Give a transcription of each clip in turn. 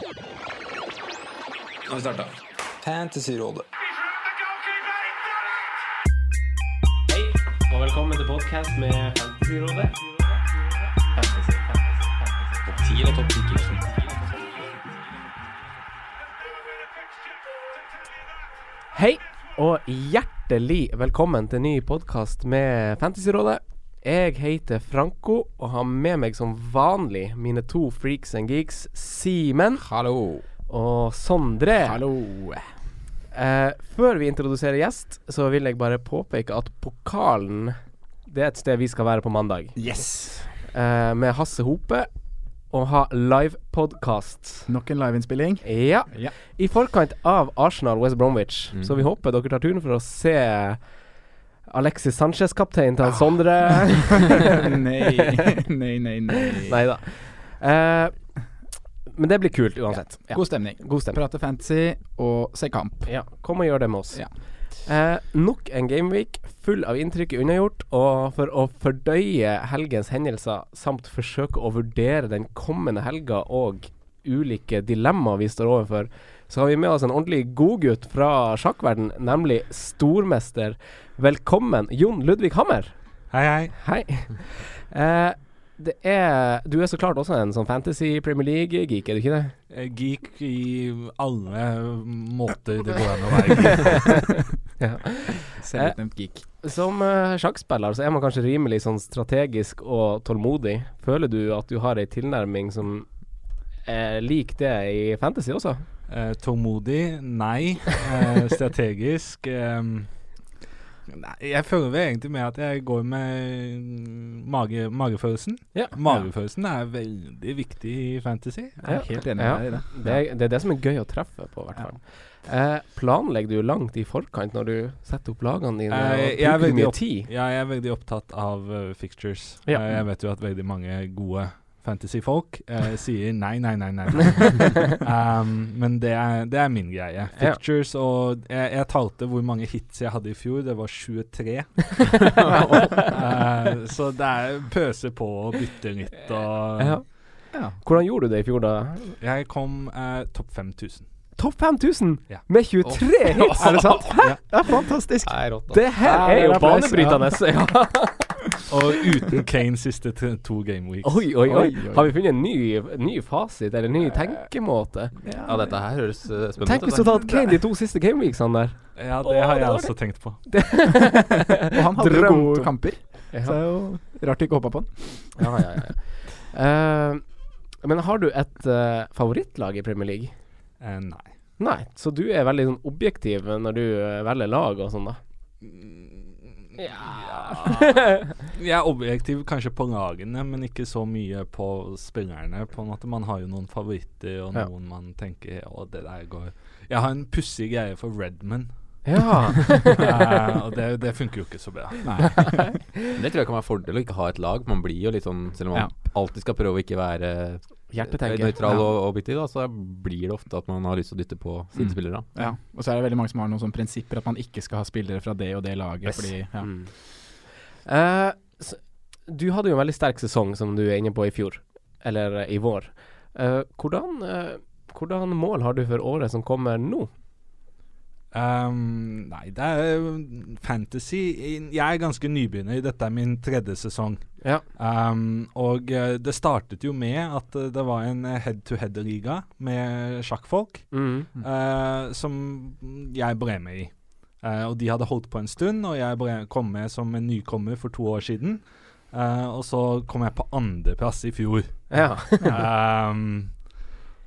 Nå har vi starta. Fantasyrådet. Hei, og velkommen til podcast med Fantasyrådet. Fantasy, fantasy, fantasy. Topp 10 og topp 10 Hei, og hjertelig velkommen til ny podkast med Fantasyrådet. Jeg heter Franco og har med meg som vanlig mine to freaks and geeks, Simen Hallo. og Sondre. Hallo. Eh, før vi introduserer gjest, så vil jeg bare påpeke at Pokalen Det er et sted vi skal være på mandag. Yes. Eh, med Hasse Hope og ha livepodkast. Nok en liveinnspilling. Ja. Ja. I forkant av Arsenal West Bromwich. Mm. Så vi håper dere tar turen for å se Alexis Sanchez, kaptein til han Sondre. nei, nei, nei, nei. Da. Eh, men det blir kult uansett. Ja. God stemning. God stemning. Prate fantasy og se kamp. Ja, kom og gjør det med oss. Ja. Eh, nok en gameweek full av inntrykk unnagjort, og for å fordøye helgens hendelser samt forsøke å vurdere den kommende helga og ulike dilemmaer vi står overfor, så har vi med oss en ordentlig godgutt fra sjakkverden, nemlig stormester. Velkommen, Jon Ludvig Hammer. Hei, hei. Hei. Eh, det er Du er så klart også en sånn fantasy Premier League-geek, er du ikke det? Eh, Geek i alle måter det går an å være geek. Ja. Selvutnevnt geek. Som uh, sjakkspiller så er man kanskje rimelig sånn strategisk og tålmodig. Føler du at du har ei tilnærming som er lik det i fantasy også? Eh, tålmodig? Nei. Eh, strategisk? ehm, nei, jeg føler vel egentlig med at jeg går med mm, mage, magefølelsen. Ja. Magefølelsen er veldig viktig i fantasy. Jeg er helt enig Ja. med deg i det. Det, er- det er det som er gøy å treffe på, i hvert Ja. fall. Eh, planlegger du langt i forkant når du setter opp lagene dine? Eh, og jeg er veldig mye opp- tid? Ja, jeg er veldig opptatt av uh, fixtures. Ja. Eh, jeg vet jo at veldig mange gode fantasyfolk uh, sier nei, nei, nei, nei. nei. um, men det er, det er min greie. Fixtures og jeg, jeg talte hvor mange hits jeg hadde i fjor. Det var 23. uh, så det er pøse på og bytte litt og Ja. Ja. Hvordan gjorde du det i fjor, da? Jeg kom uh, topp 5000. Topp 5000 Ja. med 23 hits! Er det sant? Hæ? Det er fantastisk. Det rått. Det her Ja, er jo banebrytende. Ja. Og uten Kane siste to game weeks. Oi, oi, oi. Har vi funnet en ny, ny fasit, eller en ny tenkemåte? Ja, dette her høres uh, spennende Tenk hvis du hadde hatt Kane de to siste gameweeksene der. Ja, det Åh, har jeg det også tenkt på. Og han hadde Drømt gode om- kamper, Ja. så det er jo rart du ikke hoppa på han. Ja, ja, ja. ja. Eh, men har du et uh, favorittlag i Premier League? Eh, nei. Nei, så du er veldig sånn objektiv når du eh, velger lag og sånn, da? Jeg er objektiv kanskje på lagene, men ikke så mye på spillerne. På en måte Man har jo noen favoritter, og Ja. noen man tenker Å, det der går Jeg har en pussig greie for Redman, Ja. Nei, og det, det funker jo ikke så bra. Nei. Det tror jeg kan være fordel å ikke ha et lag. Man blir jo litt sånn Selv om man alltid skal prøve å ikke være Hjertetenker. nøytral Ja. og objektiv, da, så blir det ofte at man har lyst til å dytte på sine Mm. spillere. Ja. Og så er det veldig mange som har noen sånne prinsipper at man ikke skal ha spillere fra det og det laget. Yes. Fordi, ja. Mm. Uh, du hadde jo en veldig sterk sesong, som du er inne på i fjor. Eller eh, i vår. Uh, hvordan, eh, hvordan mål har du for året som kommer nå? Um, nei, det er fantasy. Jeg er ganske nybegynner. Dette er min tredje sesong. Ja. Um, og eh, det startet jo med at eh, det var en head-to-head-liga med sjakkfolk. Mm. uh, som jeg ble med i. Uh, og de hadde holdt på en stund, og jeg ble, kom med som en nykommer for to år siden. Uh, og så kom jeg på andreplass i fjor. Ja. um,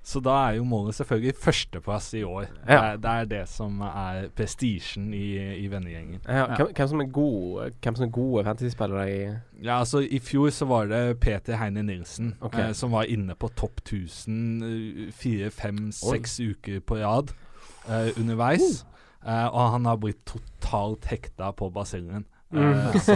så da er jo målet selvfølgelig førsteplass i år. Det, Ja. er, det er det som er prestisjen i, i vennegjengen. ja. Hvem, hvem som er gode Hvem som er gode fantasyspillere i Ja, altså I fjor så var det Peter Heine Nilsen okay. eh, som var inne på topp 1000 eh, fire, fem, seks uker på rad eh, underveis. Eh, og han har blitt totalt hekta på basillen. Eh, Mm. så,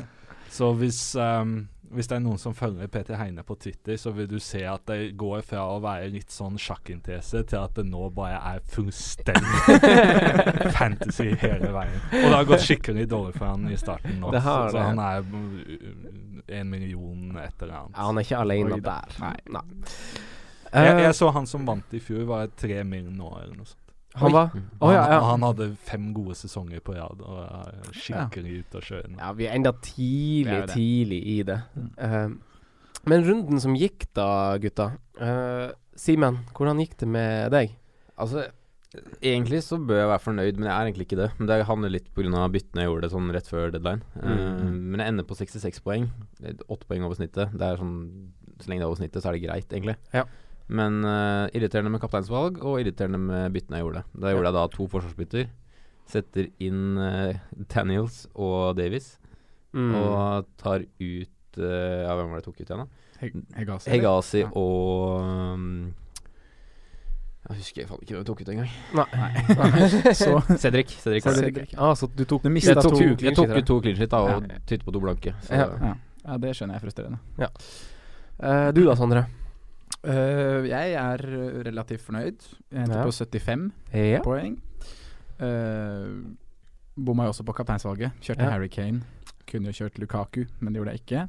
så hvis, ehm, hvis det er noen som følger Peter Heine på Twitter, så vil du se at det går fra å være litt sånn sjakkinteresse til at det nå bare er fullstendig fantasy hele veien. Og det har gått skikkelig dårlig for han i starten nå. Så, så han er mm, en million et eller annet. Ja, han er ikke alene der. Nei. Jeg, Eh, jeg så han som vant i fjor, var tre mil nå, eller noe sånt. Han var oh, ja, han, ja. han hadde fem gode sesonger på rad og er skikkelig ute av sjøen. Ja, vi er enda tidlig, er tidlig i det. Mm. Uh, men runden som gikk da, gutta. Uh, Simen, hvordan gikk det med deg? Altså, egentlig så bør jeg være fornøyd, men jeg er egentlig ikke det. Men det handler litt pga. byttene jeg gjorde det sånn rett før deadline. Mm. Uh, men jeg ender på 66 poeng. Åtte poeng over snittet. Det er sånn Så lenge det er over snittet, så er det greit, egentlig. Ja. Men uh, irriterende med kapteinsvalg, og irriterende med byttene jeg gjorde. Da gjorde jeg da to forsvarsbytter. Setter inn uh, Daniels og Davies, Mm. og tar ut uh, Ja, hvem var det jeg tok ut igjen, da? Heg- Hegasi. Hegasi Ja. og um, Jeg husker faen ikke hvem jeg tok ut engang. Så Cedric. Cedric. Cedric. Ah, så du tok Du jeg tok to- to Jeg tok ut to clean shit da, og Ja. tytte på to blanke. Så Ja. ja. ja, det skjønner jeg er frustrerende. Eh, du da, Sondre? Eh, jeg er relativt fornøyd. Jeg endte Ja. på 75 Ja. poeng. Uh, Bomma jo også på kapteinsvalget. Kjørte Ja. Harry Kane. Kunne jo kjørt Lukaku, men det gjorde jeg ikke.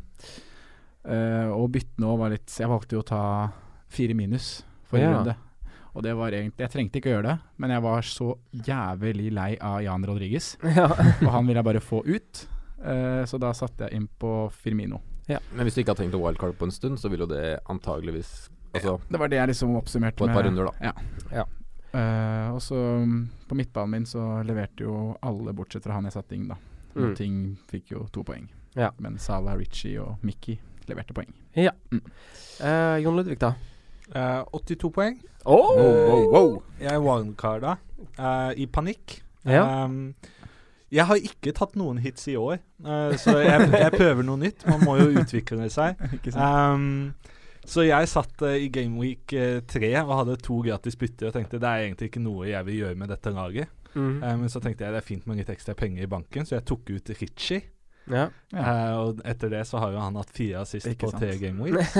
Uh, og byttene òg var litt Jeg valgte jo å ta fire minus forrige Ja. runde. Og det var egentlig Jeg trengte ikke å gjøre det, men jeg var så jævlig lei av Jan Rodriguez. ja. Og han ville jeg bare få ut, uh, så da satte jeg inn på Firmino. Men hvis du ikke har tenkt å wildcard på en stund, så vil jo det antageligvis Altså Det var det jeg liksom oppsummerte på et par runder, da. Ja. Ja. Eh, og så mm, på midtbanen min så leverte jo alle, bortsett fra han jeg satte inn, da. Mm. Ting fikk jo to poeng. Ja. Men Salah, Ritchie og Mickey leverte poeng. Eh, Jon Ludvig, da? Uh, 82 poeng. Oh! Jeg wildcarda uh, i panikk. Ja. Um, jeg har ikke tatt noen hits i år, uh, så jeg, jeg prøver noe nytt. Man må jo utvikle seg. Ikke Um, så jeg satt uh, i Gameweek uh, 3 og hadde to gratis bytter og tenkte det er egentlig ikke noe jeg vil gjøre med dette laget. Mm. Uh, men så tenkte jeg det er fint med litt ekstra penger i banken, så jeg tok ut Ritchie. Ja. Eh, og etter det så har jo han hatt fire assist Ikke på sant. tre gameweeks.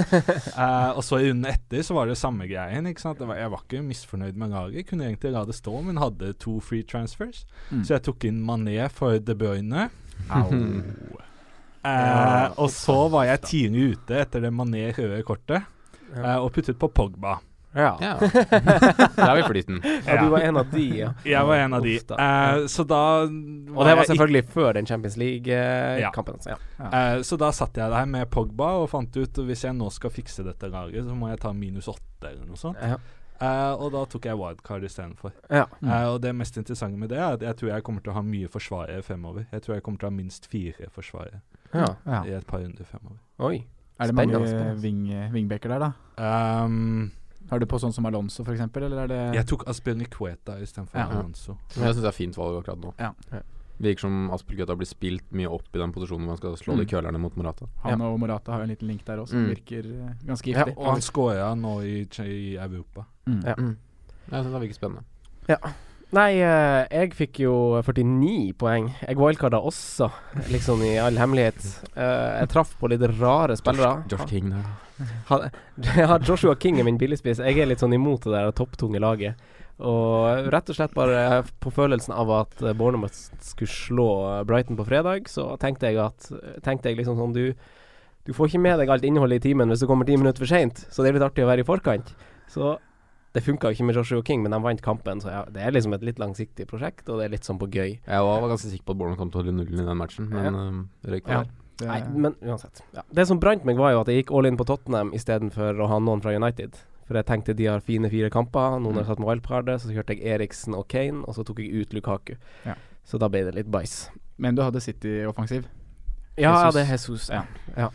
Uh, og så i runden etter så var det samme greien. Ikke sant? Det var, jeg var ikke misfornøyd med laget. Kunne egentlig la det stå, men hadde to free transfers. Mm. Så jeg tok inn Mané for De Bruyne. Au. Eh, og så var jeg tidlig ute etter det Mané røde kortet, eh, og puttet på Pogba. Ja. Ja. Der er vi flyten. ja, du var en av de, ja. Jeg var en av de. Da. Eh, så da Og det var selvfølgelig før den Champions League-kampen. altså, ja. Eh, så da satt jeg der med Pogba og fant ut hvis jeg nå skal fikse dette laget, så må jeg ta minus åtte eller noe sånt. Ja. Eh, og da tok jeg wildcard istedenfor. Ja. Mm. Og det mest interessante med det er at jeg tror jeg kommer til å ha mye forsvarere fremover. Jeg tror jeg kommer til å ha minst fire forsvarere ja. Ja. i et par runder fremover. Oi. Er det Spennende, mange spennende. wing, wingbacker der, da? Um, Har du på sånn som Alonso, det jeg tok Aspilicueta istedenfor Ja. Alonso. Men jeg syns det er fint valg akkurat nå. Ja. Virker som Aspelgutta blir spilt mye opp i den posisjonen hvor han skal slå de curlerne mot Morata. Han og Morata har en liten link der også, som Mm. virker ganske ganske Ja. Og han scora nå i, i Europa. Mm. Ja. Jeg syns det virker spennende. Nei, eh, jeg fikk jo 49 poeng. Jeg wildcarda også, liksom i all hemmelighet. Eh, jeg traff på litt rare spillere. Josh King der. Ja, Joshua King er min billigspiss. Jeg er litt sånn imot det der topptunge laget. Og rett og slett bare på følelsen av at Bournemouth skulle slå Brighton på fredag, så tenkte jeg at Tenkte jeg liksom sånn Du, du får ikke med deg alt innholdet i timen hvis du kommer ti minutter for seint, så det er litt artig å være i forkant. Så det funka ikke med Joshua King, men de vant kampen, så ja, det er liksom et litt langsiktig prosjekt, og det er litt sånn på gøy. Jeg var, ganske sikker på at Bournemouth kom til å holde nullen i den matchen, men det røyk på Ja. der. Nei, men uansett. Ja. Det som brant meg, var jo at jeg gikk all in på Tottenham istedenfor å ha noen fra United. For jeg tenkte de har fine fire kamper. Noen har satt med wildcardet. Så kjørte jeg Eriksen og Kane, og så tok jeg ut Lukaku. Ja. Så da ble det litt bæsj. men du hadde City-offensiv. Ja, Jesus. det er Jesus. Ja. Ja.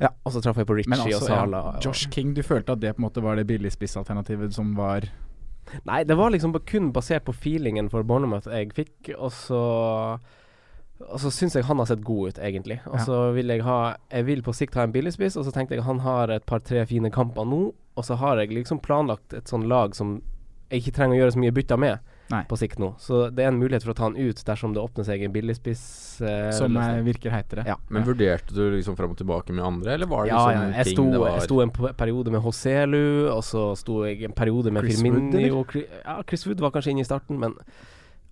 Ja. Og så traff jeg på Richie Ritchie og altså, Sala. ja, Josh King, du følte at det på en måte var det billigspissalternativet som var Nei, det var liksom kun basert på feelingen for Bournemouth jeg fikk, og så Og så syns jeg han har sett god ut, egentlig. Og Ja. så vil jeg ha Jeg vil på sikt ha en billigspiss, og så tenkte jeg han har et par-tre fine kamper nå, og så har jeg liksom planlagt et sånn lag som jeg ikke trenger å gjøre så mye bytter med Nei. på sikt nå. Så det er en mulighet for å ta han ut dersom det åpner seg en billigspiss. Eh, Som eh, løsning. virker heitere. Ja. Men vurderte du liksom fram og tilbake med andre, eller var det ja, liksom ja, jeg ting sto, det var jeg sto en periode med Hoselu, og så sto jeg en periode med Chris Wood, Firmino. eller? Chri- ja, Chris Wood var kanskje inne i starten, men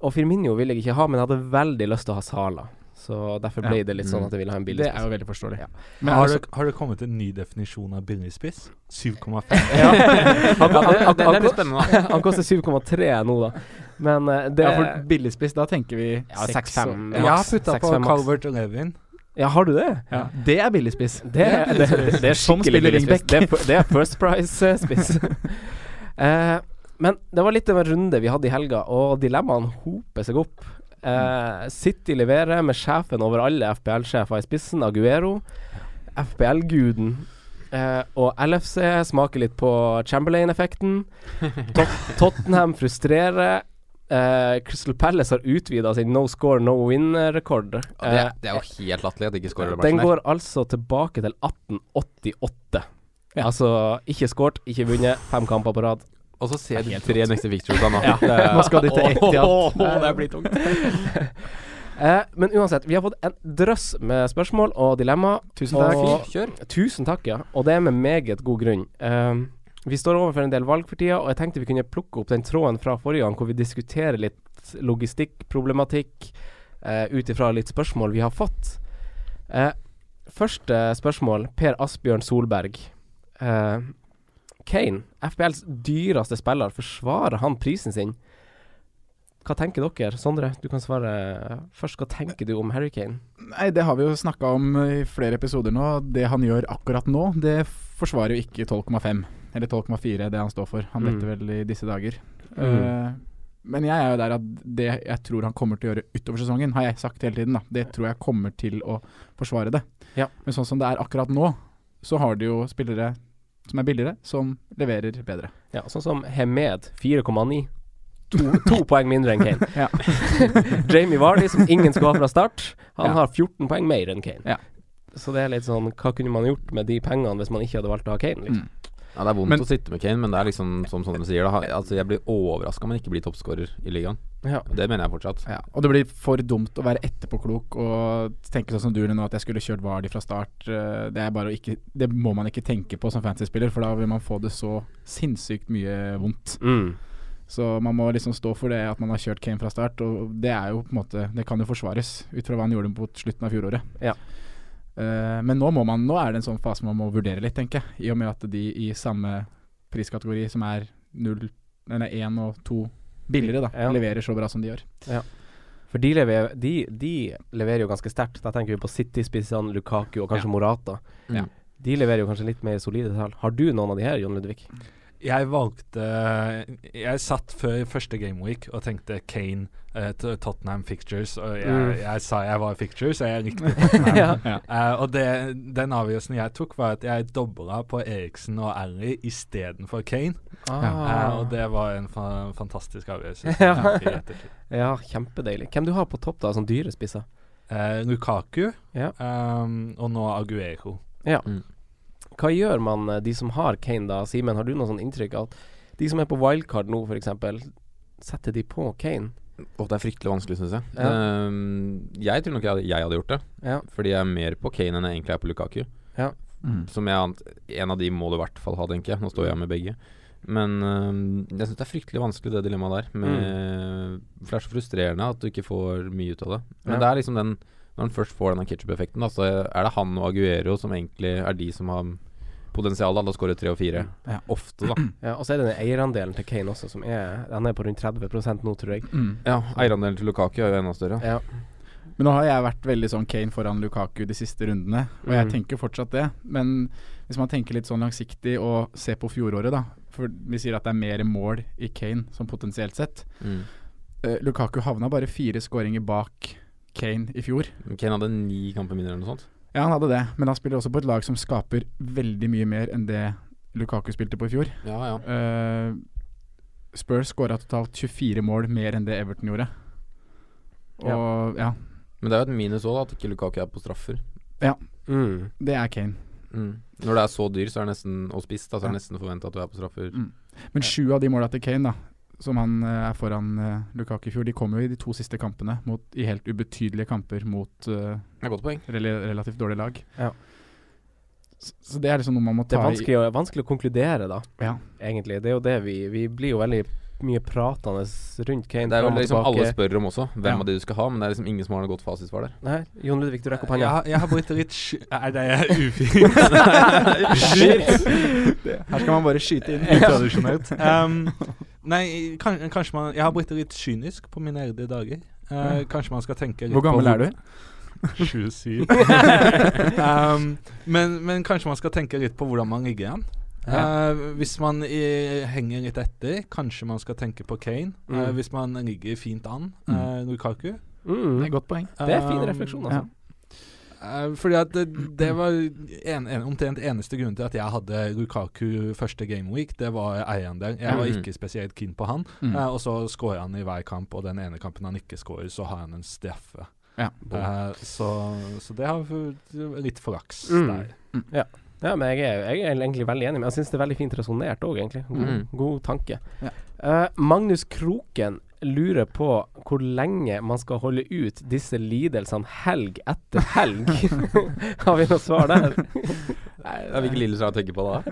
Og Firmino ville jeg ikke ha, men jeg hadde veldig lyst til å ha Sala. Så derfor Ja. ble det litt sånn Mm. at jeg ville ha en billig Det er jo veldig forståelig. Ja. Men har, du det det, har det kommet en ny definisjon av billigspiss? 7,5? Ja. Han, han, det, han, det, det er litt spennende, han koster 7,3 nå, da. Men eh, det ja, for billigspiss, da tenker vi Ja, 6-5. og- Jeg har putta på Calvert og Levin. Ja, har du det? Ja. Det er billigspiss. Det, det, det, det er skikkelig spiller billig spiss. Det, er det er First Price-spiss. uh, men det var litt av en runde vi hadde i helga, og dilemmaene hoper seg opp. Eh, City leverer med sjefen over alle FPL-sjefer i spissen, Aguero. FPL-guden. Uh, og LFC smaker litt på Chamberlain-effekten. Tot Tottenham frustrerer. Uh, Crystal Palace har utvida sin no score, no win-rekord. Det, det er jo helt latterlig at de ikke skårer den Den går altså tilbake til 1888. Ja. Altså ikke skåret, ikke vunnet, fem kamper på rad. Og så ser du tre neste Victories da nå. Ja. Det Nå skal de til Etihad. Åh, det blir tungt. eh, men uansett, vi har fått en drøss med spørsmål og dilemma. Tusen takk. Og- Kjør. Tusen takk, ja. Og det er med meget god grunn. Eh, vi står overfor en del valg for tida, og jeg tenkte vi kunne plukke opp den tråden fra forrige gang hvor vi diskuterer litt logistikkproblematikk uh, ut ifra litt spørsmål vi har fått. Eh, første spørsmål, Per Asbjørn Solberg. Eh, Kane, FBLs dyreste spiller, forsvarer han prisen sin? Hva tenker dere? Sondre, du kan svare først. Hva tenker du om Harry Kane? Nei, det har vi jo snakka om i flere episoder nå. Det han gjør akkurat nå, det forsvarer jo ikke 12,5. Eller 12,4, det han står for. Han Mm. vel i disse dager. Mm. Uh, men jeg er jo der at det jeg tror han kommer til å gjøre utover sesongen, har jeg sagt hele tiden, da. Det tror jeg kommer til å forsvare det. Ja. Men sånn som det er akkurat nå, så har de jo spillere som er billigere, som leverer bedre. Ja, sånn som Hemed, 4,9. To, to poeng mindre enn Kane. Ja. Jamie Vardy, som ingen skulle ha fra start, han Ja. har 14 poeng mer enn Kane. Ja. Så det er litt sånn Hva kunne man gjort med de pengene hvis man ikke hadde valgt å ha Kane? Liksom? Mm. Ja, det er vondt Men- å sitte med Kane, men det er liksom som Sondre sier, da, altså jeg blir overraska om han ikke blir toppskårer i ligaen. Ja. Det mener jeg fortsatt. Ja, og det blir for dumt å være etterpåklok og tenke sånn som du nå, at jeg skulle kjørt Vardi fra start. Eh, Det er bare å ikke Det må man ikke tenke på som fantasy-spiller, for da vil man få det så sinnssykt mye vondt. Mm. Så man må liksom stå for det at man har kjørt Kane fra start, og det er jo på en måte Det kan jo forsvares ut fra hva han gjorde mot slutten av fjoråret. Ja. Eh, men nå man Nå er det en sånn fase man må vurdere litt, tenker jeg. I og med at de i samme priskategori, som er null Eller én og to billigere, da, Ja. leverer så bra som de gjør. For de leverer, de, de leverer jo ganske sterkt. Da tenker vi på City-spissene, Lukaku og kanskje Ja. Morata. Mm. De leverer jo kanskje litt mer solide tall. Har du noen av de her, Jon Ludvig? Jeg valgte Jeg satt før første gameweek og tenkte Kane, uh, Tottenham Fictures. Og jeg, Mm. jeg sa jeg var Fictures, og jeg likte Tottenham. ja. Ja. Eh, og det, den avgjørelsen jeg tok, var at jeg dobla på Eriksen og Ally istedenfor Kane. Ah. Uh, og det var en fa fantastisk avgjørelse. Ja. ja, kjempedeilig. Hvem du har på topp, da, som dyre spisser? Eh, Lukaku Ja. um, og nå Aguero. Hva gjør man, eh, de som har Kane, da? Simen, har du noe sånn inntrykk av at de som er på wildcard nå, f.eks., setter de på Kane? Og det er fryktelig vanskelig, syns jeg. Ja. Um, jeg tror nok jeg jeg hadde gjort det. Ja. Fordi jeg er mer på Kane enn jeg egentlig er på Lukaku. Mm. Som jeg ant, En av de må du i hvert fall ha, tenker jeg. Nå står jeg med begge. Men um, jeg syns det er fryktelig vanskelig, det dilemmaet der. Med, For det er så frustrerende at du ikke får mye ut av det. Men Ja. det er liksom den Når han først får denne ketsjup-effekten, så er det han og Aguero som egentlig er de som har potensial til å skåre tre og fire. Ja. Ofte, da. Ja, og så er det den eierandelen til Kane også, som er Han er på rundt 30 nå, tror jeg. Mm. Ja, Eierandelen til Lukaku er jo enda større. Ja. Men nå har jeg vært veldig sånn Kane foran Lukaku de siste rundene, og jeg Mm. tenker fortsatt det. Men hvis man tenker litt sånn langsiktig og ser på fjoråret, da. For vi sier at det er mer mål i Kane som potensielt sett. Mm. Uh, Lukaku havna bare fire skåringer bak Kane i fjor. Kane hadde ni kamper mindre eller noe sånt. Ja, han hadde det, men han spiller også på et lag som skaper veldig mye mer enn det Lukaku spilte på i fjor. Ja, ja. Uh, Spurs skåra totalt 24 mål mer enn det Everton gjorde. Og ja, Men det er jo et minus òg, at ikke Lukaku er på straffer. Mm. det er Kane. Mm. Når det er så dyr, så er det nesten og spist, da, så er Ja. det nesten forventa at du er på straffer. Mm. Men sju av de måla til Kane, da, som han eh, er foran eh, Lukaku i fjor, de kommer jo i de to siste kampene mot, i helt ubetydelige kamper mot eh, Det er godt poeng. rel relativt dårlige lag. Ja. Så, så det er liksom noe man må Det ta er vanskelig, å- vanskelig å konkludere, da, Ja. egentlig. Det er jo det vi Vi blir jo veldig mye pratende rundt Kane. Det er jo liksom alle spør om også, hvem Ja. av de du skal ha, men det er liksom ingen som har noe godt fasitsvar der. Nei, Jon Ludvig, du rekker opp hånda. har- jeg har blitt litt sky... Er det ufint? Her skal man bare skyte inn. Utradisjonelt. Um, nei, kan, kanskje man Jeg har blitt litt kynisk på mine eldre dager. Eh, kanskje man skal tenke litt Hvor gammel på er du? 27. um, men, men kanskje man skal tenke litt på hvordan man ligger an. Uh, hvis man i, henger litt etter, kanskje man skal tenke på Kane. Mm. Uh, hvis man ligger fint an, uh, Lukaku. Mm. Det er et godt poeng. Det er fin refleksjon, refleksjon, Ja. Eh, fordi at det, det var en, en, omtrent eneste grunn til at jeg hadde Lukaku første gameweek. Det var eiendel. Jeg var Mhm. ikke spesielt keen på han. Mm. Uh, og så scorer han i hver kamp, og den ene kampen han ikke scorer, så har han en straffe. Ja. Uh, så, så det har litt flaks Mm. der. Ja, men jeg er, jeg er egentlig veldig enig. Men jeg syns det er veldig fint resonnert òg, egentlig. God, Mm. god tanke. Ja. Eh, Magnus Kroken lurer på hvor lenge man skal holde ut disse lidelsene helg etter helg. Har vi noe svar der? Nei, Hvilke Lillestrøm tenker på da?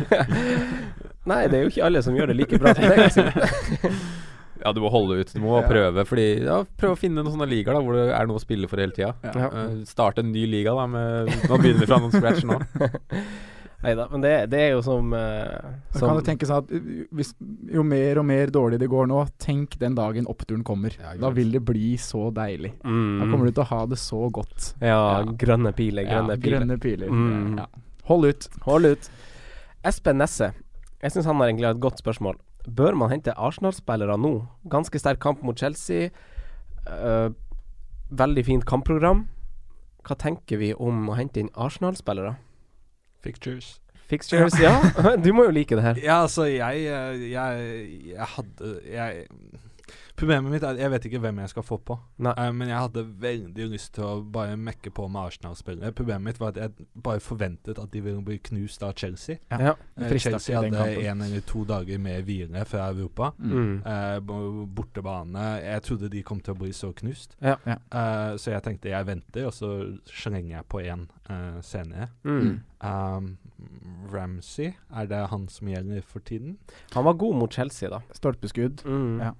Nei, det er jo ikke alle som gjør det like bra som deg. Altså. Ja, du må holde ut. Du må Ja. prøve. Fordi, ja, prøve å finne noen sånne ligaer da hvor det er noe å spille for hele tida. Ja. Uh, starte en ny liga da med Nå begynner vi fra noen scratch nå. Nei da, men det, det er jo som, uh, som kan du tenke sånn at uh, hvis, jo mer og mer dårlig det går nå, tenk den dagen oppturen kommer. Ja, da vil det bli så deilig. Da mm, kommer du til å ha det så godt. Ja, Ja. grønne piler, grønne ja, piler. grønne piler. Mm. Ja. Hold ut. Hold ut. Espen Nesse. Jeg syns han har egentlig et godt spørsmål. Bør man hente Arsenal-spillere nå? Ganske sterk kamp mot Chelsea. Uh, veldig fint kampprogram. Hva tenker vi om å hente inn Arsenal-spillere? Fictures. Fixtures, ja. Du må jo like det her. Ja, altså, jeg eh, Jeg, jeg hadde jeg, Problemet mitt er at jeg vet ikke hvem jeg skal få på. Nei. Eh, men jeg hadde veldig lyst til å bare mekke på med Arsenal-spillere. Problemet mitt var at jeg bare forventet at de ville bli knust av Chelsea. Ja. Fristet Chelsea hadde én en eller to dager med hvile fra Europa. Mm. Uh, bortebane. Jeg trodde de kom til å bli så knust. Ja. Eh, så jeg tenkte jeg venter, og så slenger jeg på én uh, senere. Mm. Um, Ramsey, er det han som gjelder for tiden? Han var god mot Chelsea, da. Stolpeskudd. Mm. Ja.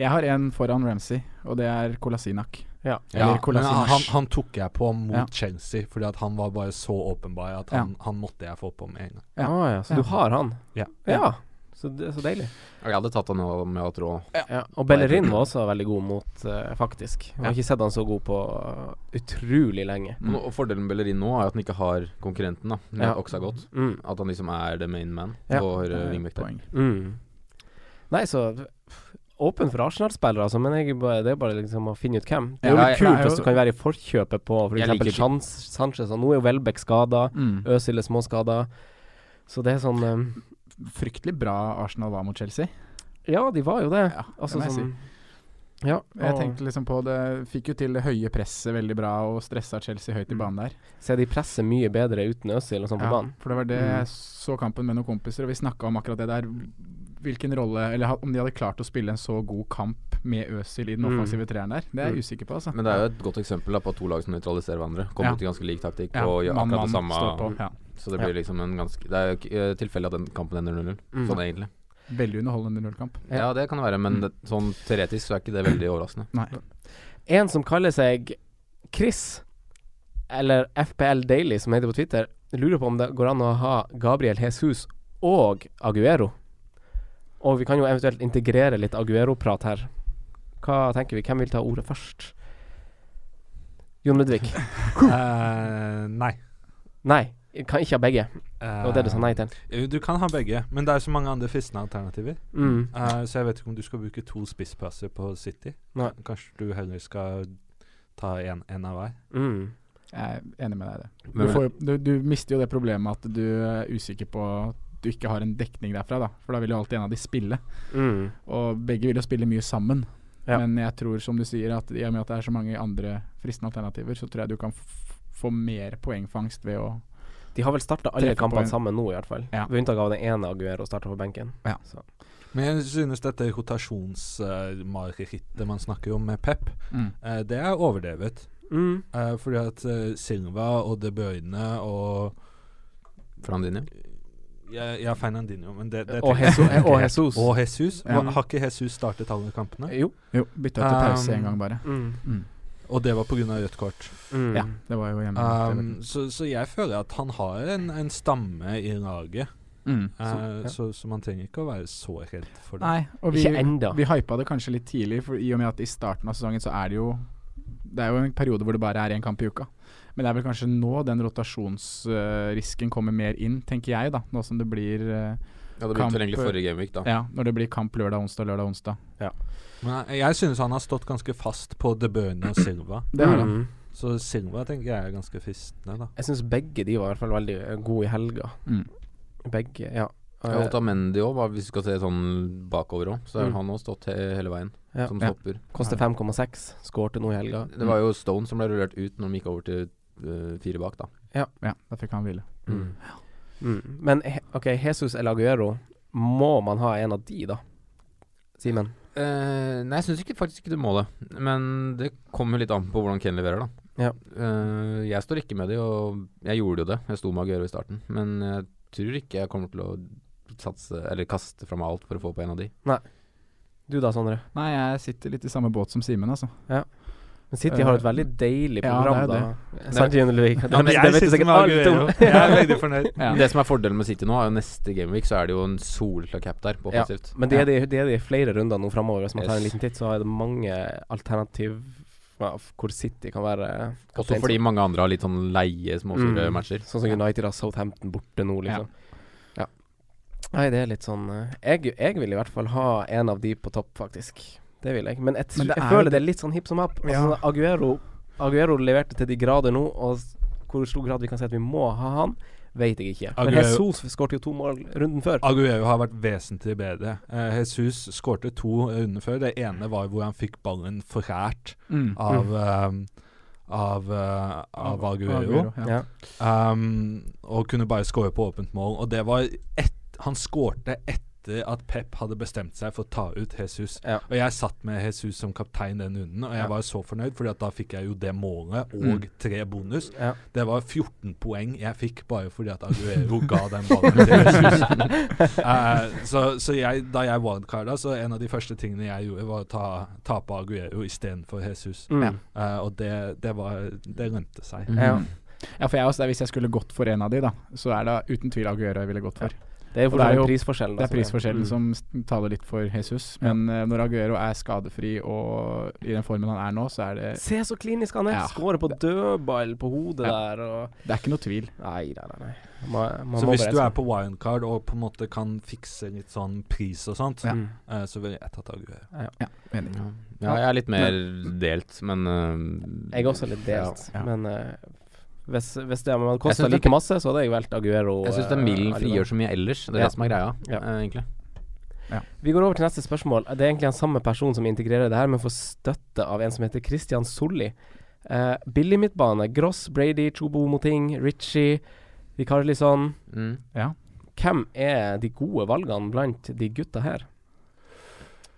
Jeg har en foran Ramsey, og det er Kolasinak. Ja. Eller men han, han tok jeg på mot Ja. Chelsea, fordi at han var bare så åpenbar at han, han måtte jeg få på med en gang. Ja. Ah, ja. Så Ja. du har han? Ja. ja. Så, det, så deilig. Jeg hadde tatt han med å. Ja. Og Bellerin var også veldig god mot, uh, faktisk. Jeg har Ja. ikke sett han så god på uh, utrolig lenge. Mm. Og fordelen med Bellerin nå er at han ikke har konkurrenten, da. Med Ja. Oxagot. Mm. At han liksom er the main man Ja. er uh, der. poeng. Mm. Nei, så Åpen for Arsenal-spillere, altså, men bare, det er bare liksom å finne ut hvem. Det er jo Ja, litt kult er hvis du kan være i forkjøpet på f.eks. For Sanchez. Og nå er jo Welbeck skada. Mm. Øzil er småskada. Så det er sånn um, Fryktelig bra Arsenal var mot Chelsea. Ja, de var jo det. Ja, altså det sånn Ja. Jeg tenkte liksom på det Fikk jo til det høye presset veldig bra og stressa Chelsea høyt i Mm. banen der. ser de presser mye bedre uten Øzil og sånn på Ja, banen. for det var det Mm. jeg så kampen med noen kompiser, og vi snakka om akkurat det der. Hvilken rolle Eller om de hadde klart å spille en så god kamp med Øzil i den Mm. offensive treeren der. Det er jeg Mm. usikker på, altså. Men det er jo et godt eksempel da, på to lag som nøytraliserer hverandre. Kommer Ja. ut i ganske lik taktikk Ja, og gjør man, akkurat det samme. på. Ja. Så det blir liksom en ganske Det er jo eh, tilfeldig at den kampen ender 0-0, Mm. sånn egentlig. Veldig underholdende nullkamp. Ja. Ja, det kan det være, men Mm. det, sånn teoretisk så er ikke det veldig overraskende. Nei. En som kaller seg Chris, eller FPL Daily, som heter på Twitter, lurer på om det går an å ha Gabriel Jesus og Aguero. Og vi kan jo eventuelt integrere litt Aguero-prat her. Hva tenker vi? Hvem vil ta ordet først? Jon Ludvig. uh, nei. Nei. Kan ikke ha begge. Det var det du sa nei til. Eh, Du kan ha begge, men det er så mange andre fristende alternativer. Mm. Uh, så jeg vet ikke om du skal bruke to spissplasser på City. Nei. Kanskje du heller skal ta en, en av hver. Mm. Jeg er enig med deg i det. Du, får, du, du mister jo det problemet at du er usikker på du ikke har en dekning derfra, da. For da vil jo alltid en av de spille. Mm. Og begge vil jo spille mye sammen. Ja. Men jeg tror, som du sier, at i og med at det er så mange andre fristende alternativer, så tror jeg du kan f få mer poengfangst ved å De har vel starta alle kampene en- sammen nå, i hvert fall. Ja. Ved unntak av den ene Aguero starta på benken. Ja. Så. Men jeg synes dette rotasjonsmarerittet man snakker om med Pep, mm. eh, det er overdrevet. Mm. Eh, fordi at eh, Silva og De Bruyne og Flandini. Ja, Fernandinho, men det, det Og Jesus. Og. Jesus. Og Jesus. Ja. Har ikke Jesus startet alle kampene? Jo. Jo, bytta til pause Um, en gang, bare. Mm. Mm. Og det var pga. rødt kort. Mm. Ja, det var jo hjemme. Um, så, så jeg føler at han har en, en stamme i laget, mm. eh, Så- ja. så, så man trenger ikke å være så redd for det. Nei, og vi, Ikke enda. vi hypa det kanskje litt tidlig, for i og med at i starten av sesongen så er det jo Det er jo en periode hvor det bare er én kamp i uka. Men det er vel kanskje nå den rotasjonsrisken kommer mer inn, tenker jeg, da. Nå som det blir eh, Ja, det begynte Kamp- vel egentlig forrige gameweek, da. Ja, når det blir kamp lørdag, onsdag, lørdag, onsdag. Men jeg, jeg synes han har stått ganske fast på De Bruyne og Silva. Det har han. Mm. Så Silva tenker jeg er ganske fristende, da. Jeg syns begge de var i hvert fall veldig eh, gode i helga. Mm. Begge, ja. Ja, Mendy òg, hvis vi skal se sånn bakover òg, så har Mm. han òg stått he hele veien Ja. som Ja. stopper. Koster 5,6. Skårte nå i helga. Det var jo Stone som ble rullert ut når de gikk over til fire bak, da. Ja, ja da fikk han hvile. Mm. Mm. Men OK, Jesus eller Aguero, må man ha en av de, da? Simen? Uh, nei, jeg syns faktisk ikke du må det. Men det kommer litt an på hvordan Ken leverer, da. Ja. Uh, jeg står ikke med de, og jeg gjorde jo det. Jeg sto med Aguero i starten. Men jeg tror ikke jeg kommer til å satse eller kaste fra meg alt for å få på en av de. Nei. Du da, Sondre? Nei, jeg sitter litt i samme båt som Simen, altså. Men City har et veldig deilig program, ja, det er da. Sant, Jon Ludvig? Det, Ja, men jeg vet du sitter sikkert med alt Aguero. om. Jeg er veldig fornøyd. Ja. Det som er fordelen med City nå, er jo neste gameweek, så er det jo en solklar cap der på Ja. Men det er det, det er det i flere runder nå framover. Hvis man tar en liten titt, så er det mange alternativ hvor City kan være Også fordi mange andre har litt sånn leie småsure Mm. matcher. Sånn som United har Southampton borte nå, liksom. Ja. Nei, det er litt sånn eh, jeg, jeg vil i hvert fall ha en av de på topp, faktisk. Det vil jeg. Men jeg, Men det jeg er føler det- det er litt sånn hipp som happ. Altså, Ja. Aguero, Aguero leverte til de grader nå, og hvor stor grad vi kan si at vi må ha han, vet jeg ikke. Men Jesus skårte jo to mål runden før. Aguero har vært vesentlig bedre. Uh, Jesus skårte to runder før. Det ene var hvor han fikk ballen forært Mm. av um, av, uh, av Aguero. Aguero, ja. Um, og kunne bare skåre på åpent mål. Og det var ett Han skårte etter at Pep hadde bestemt seg for å ta ut Jesus. Ja. Og jeg satt med Jesus som kaptein den runden, og jeg Ja. var så fornøyd, Fordi at da fikk jeg jo det målet og Mm. tre bonus. Ja. Det var 14 poeng jeg fikk bare fordi at Aguero ga den ballen til Jesus. uh, så så jeg, da jeg wildcarda, så en av de første tingene jeg gjorde, var å ta, ta på Aguero istedenfor Jesus. Mm. Eh, og det, det var Det rømte seg. Mm. Ja. Ja, for jeg også, hvis jeg skulle gått for en av de, da, så er det uten tvil Aguero jeg ville gått for. Det er det er jo- prisforskjellen. Det er prisforskjellen Mm. som taler litt for Jesus. Men ja. når Aguero er skadefri og i den formen han er nå, så er det Se så klinisk han er. Ja. Skårer på dødball på hodet Ja. der og Det er ikke noe tvil. Nei, nei, nei. nei. Man, man Så må hvis du er på wildcard og på en måte kan fikse litt sånn pris og sånt, Ja. Mm. eh, så ville jeg tatt Aguero. Enig. Ja. ja, jeg er litt mer delt, men uh, Jeg er også litt delt, Ja. men eh, hvis, hvis det hadde Jeg kosta like det- masse, så hadde jeg valgt Aguero. Jeg syns den eh, milden allikevel. frigjør så mye ellers. Det er Ja. det som er greia, Ja. uh, egentlig. Vi går over til neste spørsmål. Det er egentlig den samme person som integrerer det her, men får støtte av en som heter Christian Solli. Uh, billig midtbane. Gross, Brady, Chobo Moting, Ritchie, Vikarlison. Mm. Ja. Hvem er de gode valgene blant de gutta her?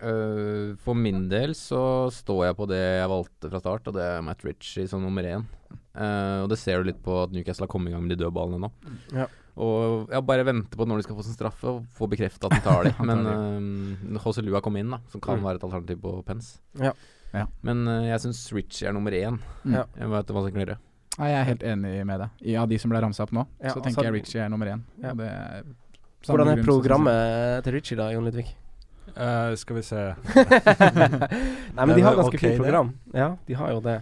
Uh, for min del så står jeg på det jeg valgte fra start, og det er Matt Ritchie som nummer én. Eh, og det ser du litt på at Newcastle har kommet i gang med de dødballene nå. Ja. Og jeg bare venter på når de skal få sin straffe, og få bekrefta at de tar det. Tar Men uh, José Lua kom inn, da, som kan Mm. være et alternativ på Pence. Ja. Ja. Men uh, jeg syns Ritchie er nummer én. Mm. Ja. Jeg vet hva som kan gjøre. Nei, jeg er helt enig med deg. Av de som ble ramsa opp nå, Ja, så altså- tenker jeg Ritchie er nummer én. Ja. Og det er Hvordan er programmet til Ritchie da, Jon Ludvig? Uh, skal vi se Nei, men de har ganske okay, fint det. program. Ja, de har jo det.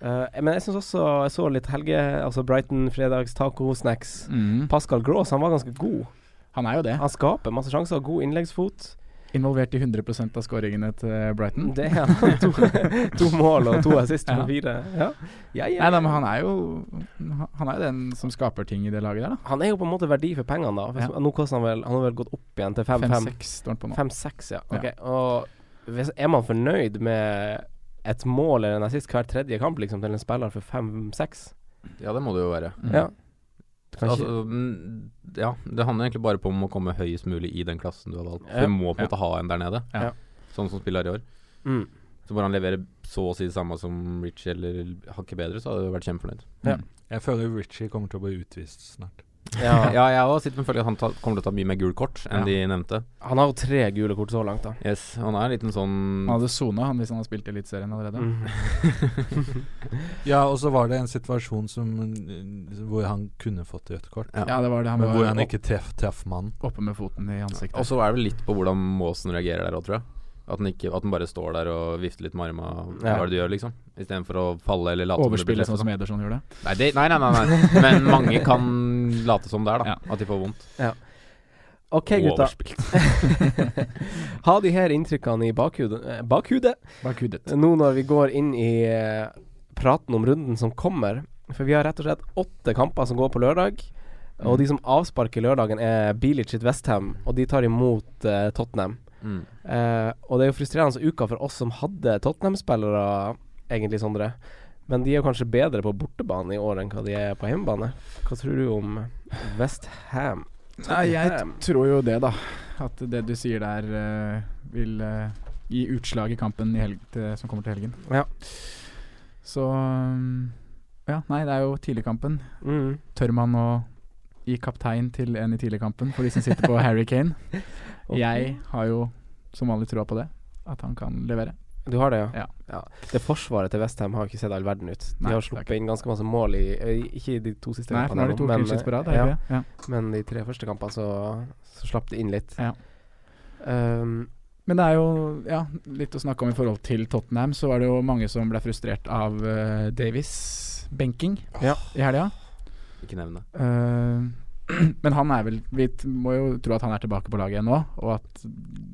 Eh, men jeg syns også jeg så litt helge, altså Brighton fredags taco-snacks. Mm. Pascal Gross han var ganske god. Han er jo det. Han skaper masse sjanser, god innleggsfot. Involvert i 100 av skåringene til Brighton. Det er han. To, to mål og to assist Ja. på fire. Ja. Ja, ja, Nei, ja. men han er jo Han er jo den som skaper ting i det laget der, da. Han er jo på en måte verdi for pengene, da. Ja. Nå koster han vel Han har vel gått opp igjen til 5-5. 5-6 står han på nå. 5-6, ja. Ja. Og hvis, er man fornøyd med et mål eller en assist hver tredje kamp liksom til en spiller for 5-6? Ja, det må det jo være. Mm. Ja. Altså, mm, ja, det handler egentlig bare på om å komme høyest mulig i den klassen du har valgt. Ja. Du må på en måte ha en der nede, Ja. sånn som spiller i år. mm. Så bare han leverer så å si det samme som Richie, eller hakket bedre, så hadde du vært kjempefornøyd. Ja. Jeg føler Richie kommer til å bli utvist snart. Ja. Ja, jeg òg sitter med følelsen at han ta, kommer til å ta mye mer gult kort enn Ja. de nevnte. Han har jo tre gule kort så langt, da. Yes, Han er en liten sånn Han hadde sona han hvis han hadde spilt i Eliteserien allerede. Mm. Ja, og så var det en situasjon som, hvor han kunne fått rødt kort. Ja. Ja, det var det. Han Men hvor han opp, ikke treff, traff mannen. oppe med foten i ansiktet. Og så er det litt på hvordan Måsen reagerer der òg, tror jeg. At den, ikke, at den, bare står der og vifter litt med. Hva Ja. er det du gjør, liksom? Istedenfor å falle eller late som det blir Overspille sånn som Ederson gjorde. Nei, det, nei, nei, nei, nei. Men mange kan late som det er, da. Ja. At de får vondt. Ja. OK, gutta. ha de her inntrykkene i bakhudet, bakhudet. bakhudet nå når vi går inn i eh, praten om runden som kommer. For vi har rett og slett åtte kamper som går på lørdag. Og de som avsparker lørdagen, er Bilic sitt Westham, og de tar imot uh, Tottenham. Mm. Eh, og det er jo frustrerende uka for oss som hadde Tottenham-spillere, egentlig, Sondre. Men de er kanskje bedre på bortebane i år enn hva de er på hjemmebane. Hva tror du om Westham? Nei, jeg tror jo det, da. At det du sier der uh, vil uh, gi utslag i kampen i helg til, som kommer til helgen. Ja. Så um, Ja, nei, det er jo tidligkampen. Mm. Tør man å gi kaptein til en i tidligkampen for de som sitter på Harry Kane? Jeg har jo som vanlig troa på det. At han kan levere. Du har det, ja? Ja. Det forsvaret til Westham har ikke sett all verden ut. De Nei, har sluppet inn ganske masse mål i Ikke i de to siste Nei, kampene, nå har de to men, på rad. ja? Ja. men de tre første kampene så, så slapp det inn litt. Ja. Um, Men det er jo ja, litt å snakke om i forhold til Tottenham. Så var det jo mange som ble frustrert av uh, Davies benking Ja. i helga. Ikke nevn det. Eh, men han er vel Vi må jo tro at han er tilbake på laget igjen nå, og at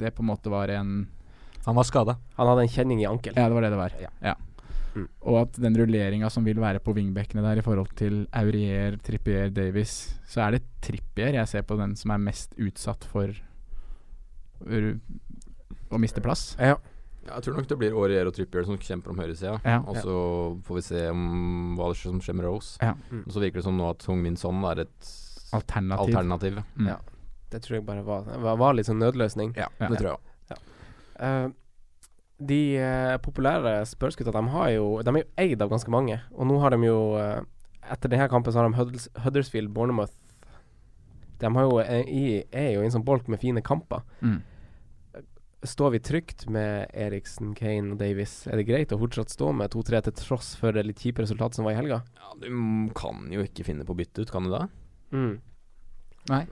det på en måte var en Han var skada. han hadde en kjenning i ankel. Ja, det var det det var. Ja. Ja. Mm. Og at den rulleringa som vil være på wingbackene der i forhold til Aurier, Trippier, Davies, så er det Trippier jeg ser på den som er mest utsatt for å miste plass. Ja. Ja, jeg tror nok det blir Aurier og Trippier som kjemper om høyresida. Ja. Og så får vi se om hva det som skjer med Rose. Ja. Mm. Og så virker det som nå at Hong Min Son er et Alternativ. alternativ. Mm. Ja. Det tror jeg bare var, var, var litt sånn nødløsning. Ja, Ja. det tror jeg òg. Uh, de uh, populære Spurs-gutta De, har jo, de er jo eid av ganske mange. Og nå har de jo uh, Etter denne kampen så har de Hudders, Huddersfield, Bournemouth De har jo, er, er jo i en sånn bolk med fine kamper. Mm. Står vi trygt med Eriksen, Kane og Davies? Er det greit å fortsatt stå med 2-3 til tross for det litt kjipe resultatet som var i helga? Ja, du kan jo ikke finne på å bytte ut, kan du da? Mm. Nei.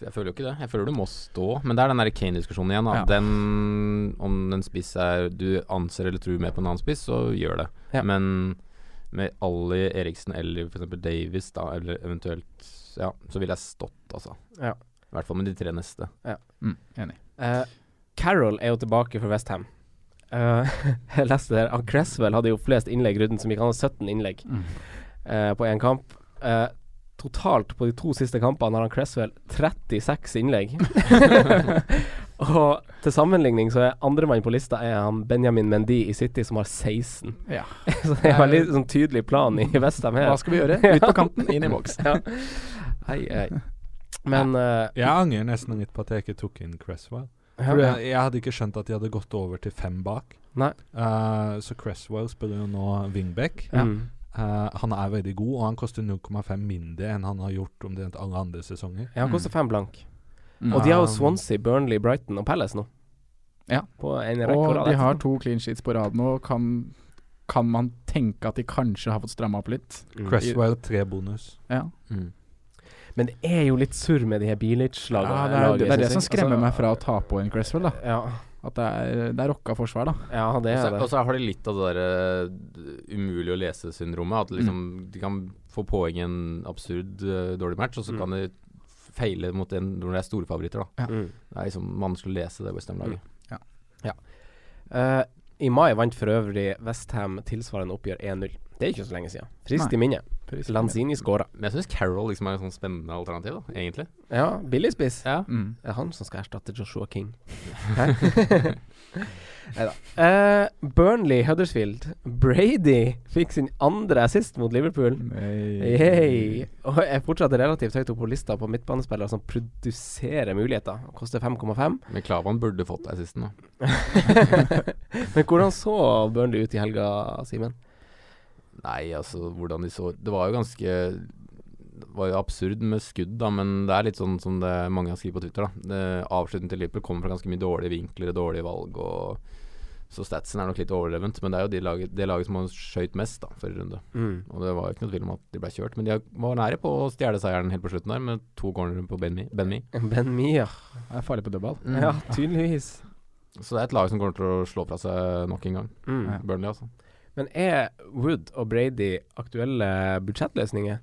Jeg føler jo ikke det. Jeg føler du må stå. Men det er den der Kane-diskusjonen igjen. Da. Ja. Den, om en spiss er du anser eller tror mer på en annen spiss, så gjør det. Ja. Men med Ali Eriksen eller f.eks. Davies, da, eller eventuelt Ja, så ville jeg stått, altså. Ja. I hvert fall med de tre neste. Mm. Enig. Eh, Carroll er jo tilbake for Westham. Uh, jeg leste der Han Cresswell hadde jo flest innlegg i runden som gikk. Hadde 17 innlegg Mm. uh, på én kamp. Uh, totalt på de to siste kampene har han Cresswell 36 innlegg. og til sammenligning så er andremann på lista er han Benjamin Mendy i City, som har 16. Ja. så det er en veldig sånn tydelig plan i Westham her. Hva skal vi gjøre? Ut på kanten, inn i boks. ja. Hei, hei. Men Jeg angrer nesten litt på at jeg ikke tok inn Cresswell. Ja. For jeg, jeg hadde ikke skjønt at de hadde gått over til fem bak. Nei. Eh, så Cresswell spiller jo nå wingback. Ja. Mm. Eh, han er veldig god, og han koster 0,5 mindre enn han har gjort omtrent alle andre sesonger. Ja, han koster fem blank. Mm. Og de har jo Swansea, Burnley, Brighton og Palace nå. Ja. På en rekke Og de har to clean sheets på rad nå. Kan, kan man tenke at de kanskje har fått stramma opp litt? Mm. Cresswell tre bonus. Ja. Mm. Men det er jo litt surr med de her Bilic-lagene. Ja, det er det, er det som skremmer Altså, meg fra å ta på en Cresswell. da Ja, At det er, det er rocka forsvar, da. ja det er det. Og så har de litt av det der uh, umulig å lese-syndromet. At liksom Mm. de kan få poeng i en absurd uh, dårlig match, og så Mm. kan de feile mot en når de er store favoritter. da Ja. Mm. Det er liksom vanskelig å lese det Westham-laget. Eh, I mai vant for øvrig Westham tilsvarende oppgjør 1-0. Det er ikke så lenge siden. Frist Nei. i minne. Lanzini skåra. Men jeg syns Carroll liksom er et sånn spennende alternativ, da, egentlig. Ja, billig spiss. Ja. Mm. Det er han som skal erstatte Joshua King. Nei da. Uh, Burnley Huddersfield. Brady fikk sin andre assist mot Liverpool. Hey. Og er fortsatt relativt høyt oppe på lista på midtbanespillere som produserer muligheter. Koster 5,5. Men Klavan burde fått assisten, da. Men hvordan så Burnley ut i helga, Simen? Nei, altså hvordan de så Det var jo ganske det var jo absurd med skudd, da, men det er litt sånn som det mange har skrevet på Twitter. da Avslutningen til Liverpool kommer fra ganske mye dårlige vinkler og dårlige valg. Og så statsen er nok litt overdrevent, men det er jo det laget, det laget som har skøyt mest da forrige runde. Mm. Og det var jo ikke noe tvil om at de ble kjørt, men de var nære på å stjele seieren helt på slutten der, med to cornerer på Ben Mee. Ben Mee. Ben Mia. Det er farlig på dødball. Mm. Ja, tydeligvis. Så det er et lag som kommer til å slå fra seg nok en gang. Mm. Burnley, altså. Men er Wood og Brady aktuelle budsjettløsninger?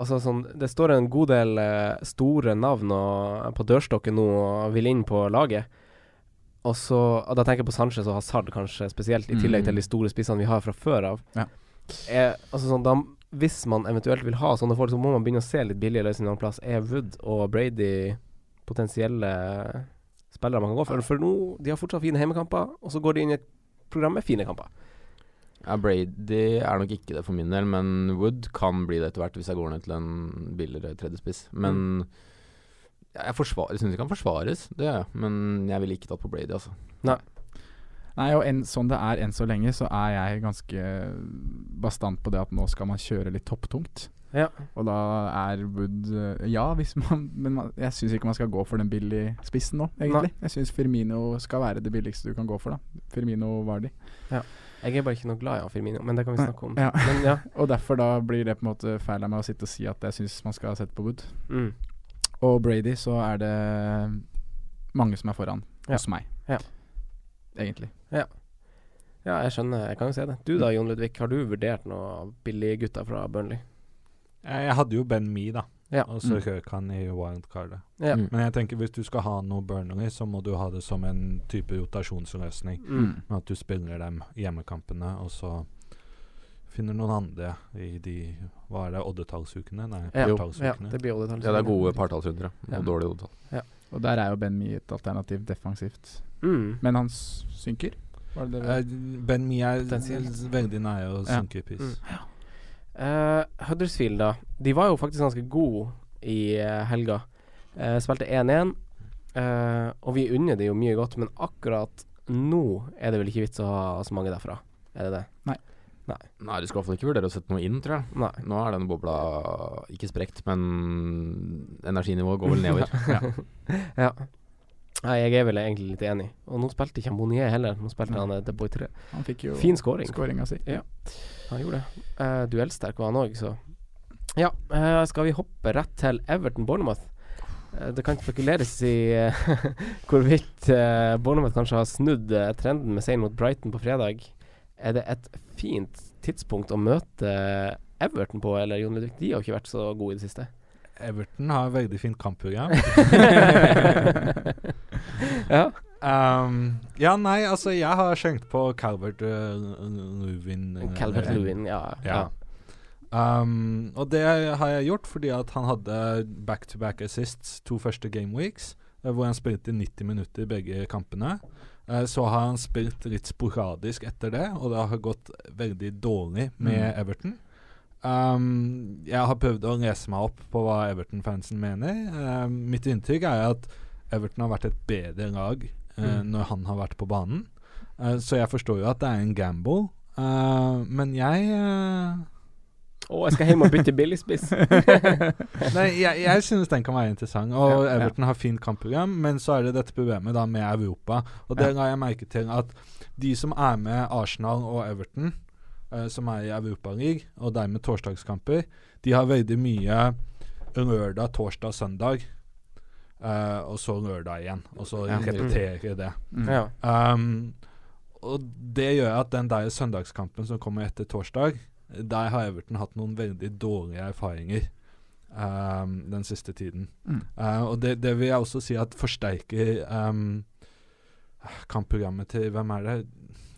Altså sånn, Det står en god del eh, store navn på dørstokken nå og vil inn på laget. Og så, og Da tenker jeg på Sanchez og Hazard kanskje spesielt, i tillegg Mm. til de store spissene vi har fra før av. Ja. Er, altså sånn, da, hvis man eventuelt vil ha sånne folk, så må man begynne å se litt billige løsninger en plass. Er Wood og Brady potensielle spillere man kan gå for? For nå, de har fortsatt fine hjemmekamper, og så går de inn i et program med fine kamper. Ja, Brady er nok ikke det for min del, men Wood kan bli det etter hvert hvis jeg går ned til en billigere tredjespiss. Men mm. jeg jeg syns det kan forsvares, det gjør jeg. Men jeg ville ikke tatt på Brady, altså. Nei, og en, sånn det er enn så lenge, så er jeg ganske bastant på det at nå skal man kjøre litt topptungt. Ja. Og da er Wood eh, Ja, hvis man Men man, jeg syns ikke man skal gå for den billige spissen nå, egentlig. Jeg syns Firmino skal være det billigste du kan gå for, da. Firmino Vardi. Jeg er bare ikke noe glad i han Firmino, men det kan vi snakke om. Ja. Men ja. Og derfor da blir det på en måte feil av meg å sitte og si at jeg syns man skal sette på Wood. Mm. Og Brady, så er det mange som er foran Ja. hos meg. Ja. Egentlig. ja, jeg skjønner. Jeg kan jo se det. Du da, Jon Ludvig. Har du vurdert noen billige gutter fra Burnley? Jeg, jeg hadde jo Ben Me, da. Ja. Og så Mm. røk han i wildcardet. Ja. Mm. Men jeg tenker hvis du skal ha noe Burnley, så må du ha det som en type rotasjonsløsning. Mm. Med at du spiller dem hjemmekampene, og så finner noen andre i de Hva er det, oddetallsukene? Nei, Ja. ja, det blir oddetall. Ja, det er gode partallsrunder, ja. Og Ja. dårlige oddetall. Og der er jo Ben Mee et alternativ defensivt. Mm. Men han synker? Var det det Eh, ben Mie er veldig nære å synke i pris. Mm. Eh, Huddersfield, da. De var jo faktisk ganske gode i uh, helga. Uh, spilte 1-1, eh, og vi unner det jo mye godt, men akkurat nå er det vel ikke vits å ha så mange derfra? Er det det? Nei, Nei, du skal iallfall ikke vurdere å sette noe inn, tror jeg. Nei. Nå er denne bobla ikke sprekt, men energinivået går vel nedover. Ja. Nei, jeg er vel egentlig litt enig. Og nå spilte ikke Monier heller. Nå spilte Nei. han The Boy 3. Han fikk jo Fin scoring. scoringa si. Ja. Han gjorde det. Uh, duellsterk var han òg, så Ja, uh, skal vi hoppe rett til Everton Bournemouth? Uh, det kan spekuleres i eh, hvorvidt uh, Bournemouth kanskje har snudd eh, trenden med seieren mot Brighton på fredag. Er det et fint tidspunkt å møte Everton på, eller Jon Ludvig? De har ikke vært så gode i det siste. Everton har veldig fint kampprogram. ja. Um, ja, nei, altså, jeg har skjenkt på Calvert uh, Lewin. uh, Calvert eller- Lewin, ja. Ja. Um, og det har jeg gjort fordi at han hadde back-to-back assists to første game weeks, eh, hvor han spilte 90 minutter i begge kampene. Eh, så har han spilt litt sporadisk etter det, og det har gått veldig dårlig med Mm. Everton. Um, jeg har prøvd å lese meg opp på hva Everton-fansen mener. Um, mitt inntrykk er at Everton har vært et bedre lag eh, Mm. når han har vært på banen. Eh, så jeg forstår jo at det er en gamble, Eh, men jeg eh, Å, jeg skal hjem og bytte billigspiss. Nei, jeg, jeg synes den kan være interessant. Og Ja, ja. Everton har fint kampprogram, men så er det dette problemet da med Europa. Og det la jeg merke til at de som er med Arsenal og Everton, uh, som er i Europaligaen, og dermed torsdagskamper, de har veldig mye lørdag, torsdag, søndag. Eh, og så lørdag igjen. Og så Ja. repeterer det. Mm. ja. Um, og det gjør at den der søndagskampen som kommer etter torsdag, der har Everton hatt noen veldig dårlige erfaringer um, den siste tiden. Mm. Uh, og det, det vil jeg også si at forsterker um, kampprogrammet til Hvem er det?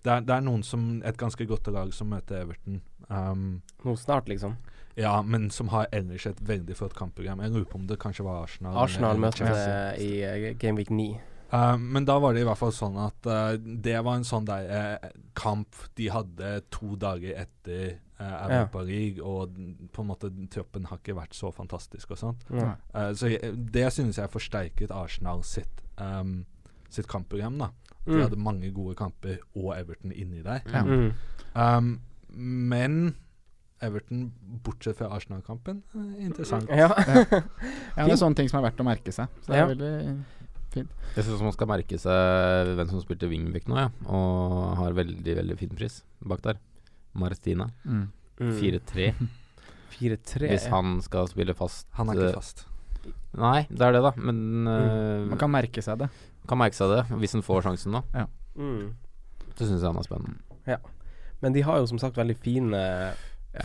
Det er, det er noen som Et ganske godt lag som møter Everton. Um, Nå snart, liksom. Ja, men som har ellers et veldig flott kampprogram. Jeg lurer på om det kanskje var Arsenal. Arsenal møtte i uh, Gameweek 9. Uh, men da var det i hvert fall sånn at uh, det var en sånn der uh, kamp de hadde to dager etter uh, Europa League, og på en måte troppen har ikke vært så fantastisk og sånt. Ja. Uh, så jeg, det synes jeg forsterket Arsenal sitt, um, sitt kampprogram. da. De Mm. hadde mange gode kamper og Everton inni der. Ja. Mm. Um, men Everton, bortsett fra Arsenal-kampen, eh, interessant. Ja. Ja, det er sånne ting som er verdt å merke seg. Så det Ja. er veldig Jeg syns man skal merke seg hvem som spilte wingback nå, ja. Og har veldig, veldig fin pris bak der. Martina. mm. Mm. 4-3. 4-3. Hvis han skal spille fast. Han er eh, ikke fast. Nei, det er det, da. Men eh, Mm. Man kan merke seg det. kan merke seg det hvis han får sjansen nå. mm. Det syns jeg han er spennende. Ja. Men de har jo som sagt veldig fine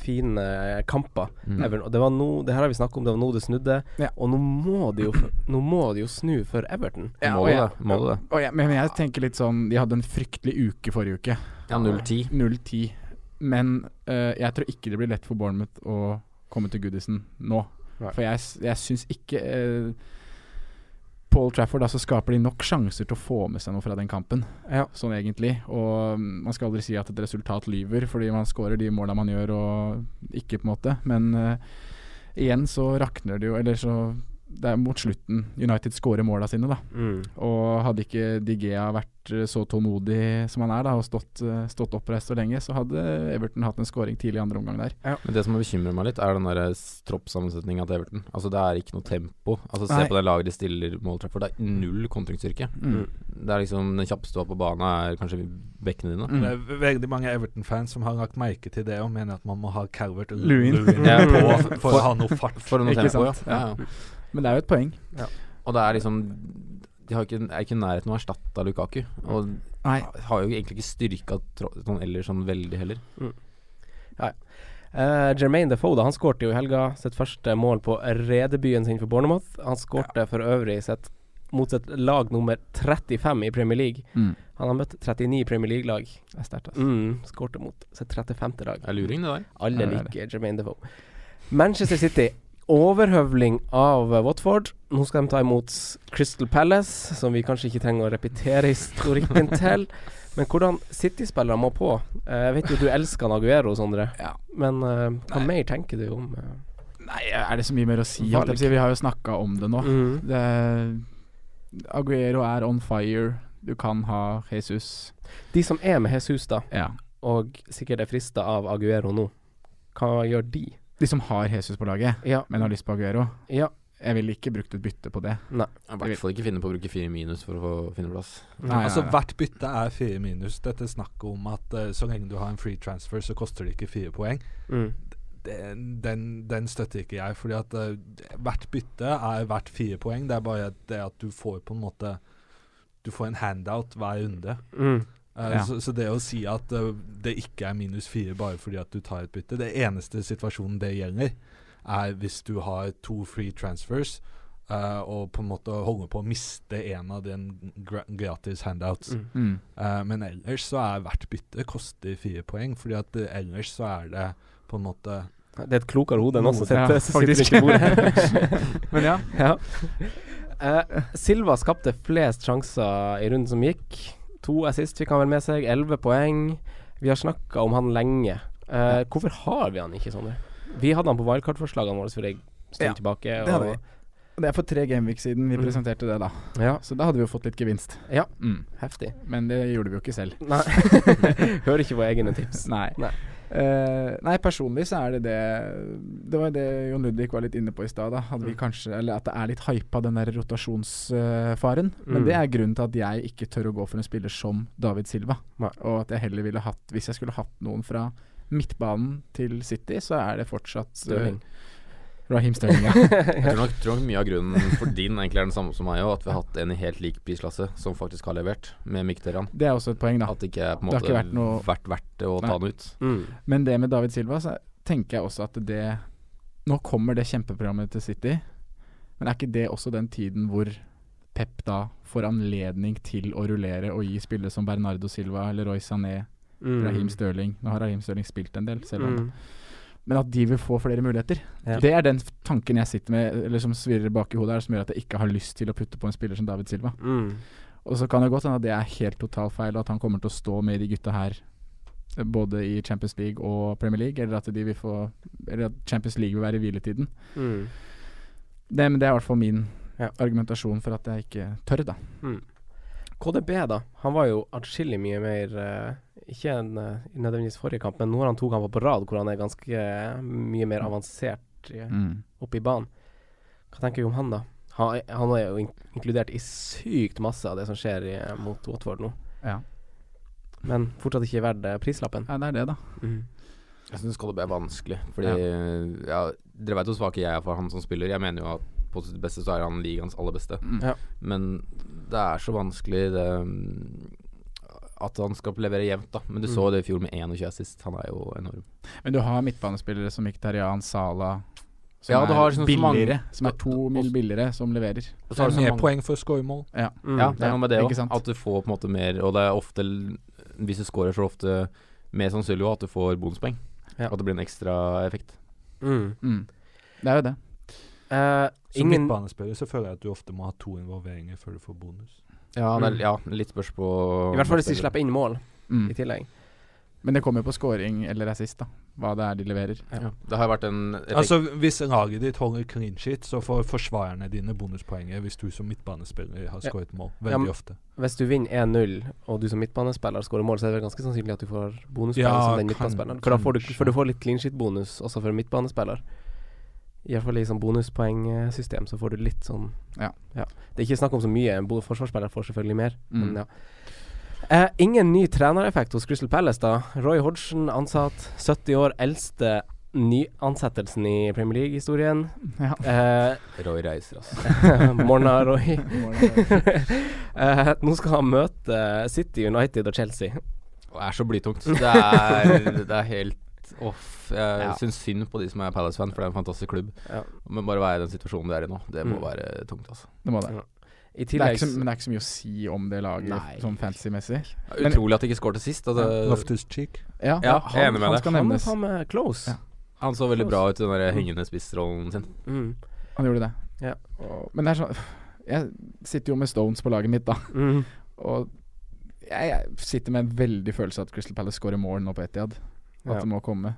Fine kamper. Mm. Everton. Og det var noe Det her har vi snakket om, det var nå det snudde. Ja. Og nå må de jo Nå må de jo snu for Everton. må og det må det det. Og jeg, men jeg tenker litt sånn De hadde en fryktelig uke forrige uke. Ja, 0-10. 0-10. Men uh, jeg tror ikke det blir lett for Bournemouth å komme til Goodison nå. Right. For jeg, jeg syns ikke uh, Paul Trafford altså skaper de nok sjanser til å få med seg noe fra den kampen, Ja. sånn egentlig. Og mm, man skal aldri si at et resultat lyver, fordi man skårer de måla man gjør, og ikke, på en måte. Men uh, igjen så rakner det jo, eller så Det er mot slutten United skårer måla sine, da. Mm. Og hadde ikke Digea vært eh, så tålmodig som han er, da og stått, eh, stått oppreist så lenge, så hadde Everton hatt en scoring tidlig i andre omgang der. Men det som bekymrer meg litt, er den der s- troppsammensetninga til Everton. Altså Det er ikke noe tempo. Altså Se Nei. på det laget de stiller mål for. Det er null kontringsstyrke. Mm. Det er liksom Den kjappeste på banen, er kanskje bekkene dine. Mm. Det er veldig mange Everton-fans som har lagt merke til det og mener at man må ha Calvert og Lewin. Ja, på for- for å ha noe fart. For noe Ikke tempo, ja. ja. Ja. Men det er jo et poeng. Og det er liksom De har ikke, er ikke i nærheten av å erstatte Lukaku. Og Nei. har jo egentlig ikke styrka tro- sånn ellers sånn veldig heller. Eh, Jermaine Defoe da, han skårte jo i helga sitt første mål på redebyen sin for Bournemouth. Han skårte for øvrig sitt mot sitt lag nummer 35 i Premier League. Mm. Han har møtt 39 Premier League-lag. Det er sterkt, altså. Mm, skårte mot sitt 35. lag. Det er luring, det der. Alle Ja, det er liker Jermaine Defoe. Manchester City. Overhøvling av Watford. Nå skal de ta imot Crystal Palace, som vi kanskje ikke trenger å repetere historikken til. Men hvordan City-spillere må på. Eh, Jeg vet jo du elsker Aguero, Sondre. Ja. Men uh, hva Nei. mer tenker du om uh, Nei, er det så mye mer å si? Vi har jo snakka om det nå. mm. Det, Aguero er on fire. Du kan ha Jesus. De som er med Jesus, da, Ja. og sikkert er frista av Aguero nå, hva gjør de? De som har Jesus på laget, Ja. men har lyst på Aguero. ja. Jeg ville ikke brukt et bytte på det. Nei. I hvert fall ikke finne på å bruke fire minus for å få finneplass. Nei, altså nei, nei. Hvert bytte er fire minus. Dette snakket om at uh, så lenge du har en free transfer, så koster det ikke fire poeng. Mm. Den, den, den støtter ikke jeg. Fordi at uh, hvert bytte er verdt fire poeng. Det er bare det at du får på en måte Du får en handout hver runde. Mm. Eh, Ja. så, så det å si at eh, det ikke er minus fire bare fordi at du tar et bytte Det eneste situasjonen det gjelder, er hvis du har to free transfers uh, og på en måte holder på å miste en av den gra gratis handouts. Mm. Mm. Uh, men ellers så er hvert bytte koster fire poeng, fordi at ellers så er det på en måte Det er et klokere hode enn oss som sitter, ja, bordet. Men ja. ja. Uh, Silva skapte flest sjanser i runden som gikk. To assist fikk han vel med seg, elleve poeng. Vi har snakka om han lenge. Eh, hvorfor har vi han ikke, Sondre? Vi hadde han på wildcard-forslagene våre for en stund Ja, tilbake. det hadde vi. Det er for tre gameweek siden vi Mm. presenterte det, da. Ja, Så da hadde vi jo fått litt gevinst. Ja. Mm. heftig. Men det gjorde vi jo ikke selv. Nei. Hører ikke på egne tips. Nei. Nei. Eh, nei, personlig så er det det Det var det Jon Ludvig var litt inne på i stad. At vi Mm. kanskje Eller at det er litt hypa, den der rotasjonsfaren. Men Mm. det er grunnen til at jeg ikke tør å gå for en spiller som David Silva. Nei. Og at jeg heller ville hatt Hvis jeg skulle hatt noen fra midtbanen til City, så er det fortsatt Stirling. Raheem Sterling. Ja. Jeg tror nok, tror nok mye av grunnen for din egentlig er den samme som meg òg, at vi har hatt en i helt lik prisklasse som faktisk har levert, med Mkhitaryan. Det er også et poeng, da. At det ikke er på en måte vært noe- vært verdt det å ta Nei. den ut. Mm. Men det med David Silva, så tenker jeg også at det Nå kommer det kjempeprogrammet til City, men er ikke det også den tiden hvor Pep da får anledning til å rullere og gi spillere som Bernardo Silva eller Roy Sané, Mm. Raheem Stirling Nå har Raheem Stirling spilt en del, selv om Mm. Men at de vil få flere muligheter. Ja. Det er den tanken jeg sitter med, eller som svirrer bak i hodet her, som gjør at jeg ikke har lyst til å putte på en spiller som David Silva. Mm. Og så kan det godt hende at det er helt totalt feil, og at han kommer til å stå med de gutta her eh, både i Champions League og Premier League, eller at de vil få Eller at Champions League vil være i hviletiden. Mm. Det, men det er i hvert fall min Ja. argumentasjon for at jeg ikke tør, da. KDB, da. Han var jo atskillig mye mer eh, Ikke en, eh, nødvendigvis forrige kamp, men nå har han to kamper på rad hvor han er ganske eh, mye mer avansert i- Mm. oppe i banen. Hva tenker vi om han, da? Han, han er jo in inkludert i sykt masse av det som skjer i, mot Watford nå. Ja. Men fortsatt ikke verdt eh, prislappen. ja, det er det, da. Mm. Jeg syns det er vanskelig. Fordi ja. Dere vet hvor svak jeg er for han som spiller. Jeg mener jo at på sitt beste så er han ligaens aller beste. Mm. Ja. Men det er så vanskelig det at han skal levere jevnt, da. Men du så Mm. det i fjor med 21 assist. Han er jo enorm. Men du har midtbanespillere som Mkhitaryan, Sala som Ja, du har er sånn så mange- billigere, som er to mil billigere, som leverer. Og så har du Mer mange- poeng for å. Ja. Mm. Ja, det er noe med det ikke òg. At du får på en måte mer Og det er ofte Hvis du scorer, så er det ofte mer sannsynlig også at du får bonuspoeng. Ja. At det blir en ekstra effekt. Mm. Mm. Det er jo det. Uh, Som ingen midtbanespiller så føler jeg at du ofte må ha to involveringer før du får bonus. Ja, det Mm. er, ja litt spørs på I hvert fall hvis de slipper inn mål Mm. i tillegg. Men det kommer jo på scoring eller assist, da. Hva det er de leverer. Ja. Det har vært en effekt. Altså Hvis laget ditt holder clean shit, så får forsvarerne dine bonuspoenget hvis du som midtbanespiller har skåret mål. Veldig ja, ofte. Hvis du vinner 1-0, og du som midtbanespiller skårer mål, så er det ganske sannsynlig at du får bonuspoeng Ja, som den midtbanespilleren. For da får du, for du får litt clean shit-bonus også for midtbanespiller. Iallfall i sånn bonuspoengsystem så får du litt sånn Ja. Det er ikke snakk om så mye. En forsvarsspiller får selvfølgelig mer, Mm. men ja. Eh, ingen ny trenereffekt hos Crystal Palace, da. Roy Hodgson ansatt, 70 år, eldste nyansettelsen i Premier League-historien. Ja. Eh, Roy reiser, altså. Morna, Roy. Eh, nå skal han møte City, United og Chelsea. Og er så blytungt. Det er, det er helt off. Jeg Ja. syns synd på de som er Palace-fan, for det er en fantastisk klubb. Ja. Men bare være i den situasjonen de er i nå, det må Mm. være tungt, altså. Det må det. I Det er tillegg ikke så, men det er ikke så mye å si om det laget Nei. sånn fancy-messig. Ja, Utrolig at de ikke skårte sist. Altså, Loftus Cheek. Ja, Ja, jeg er han, enig med deg. Han, Han nevnes. close. Ja. Han så veldig bra ut i den der hengende spissrollen sin. Mm. Han gjorde det. Ja. Og, men det er sånn Jeg sitter jo med Stones på laget mitt, da. Mm. Og jeg, jeg sitter med en veldig følelse av at Crystal Palace skårer mål nå på Etiad. At Ja. det må komme.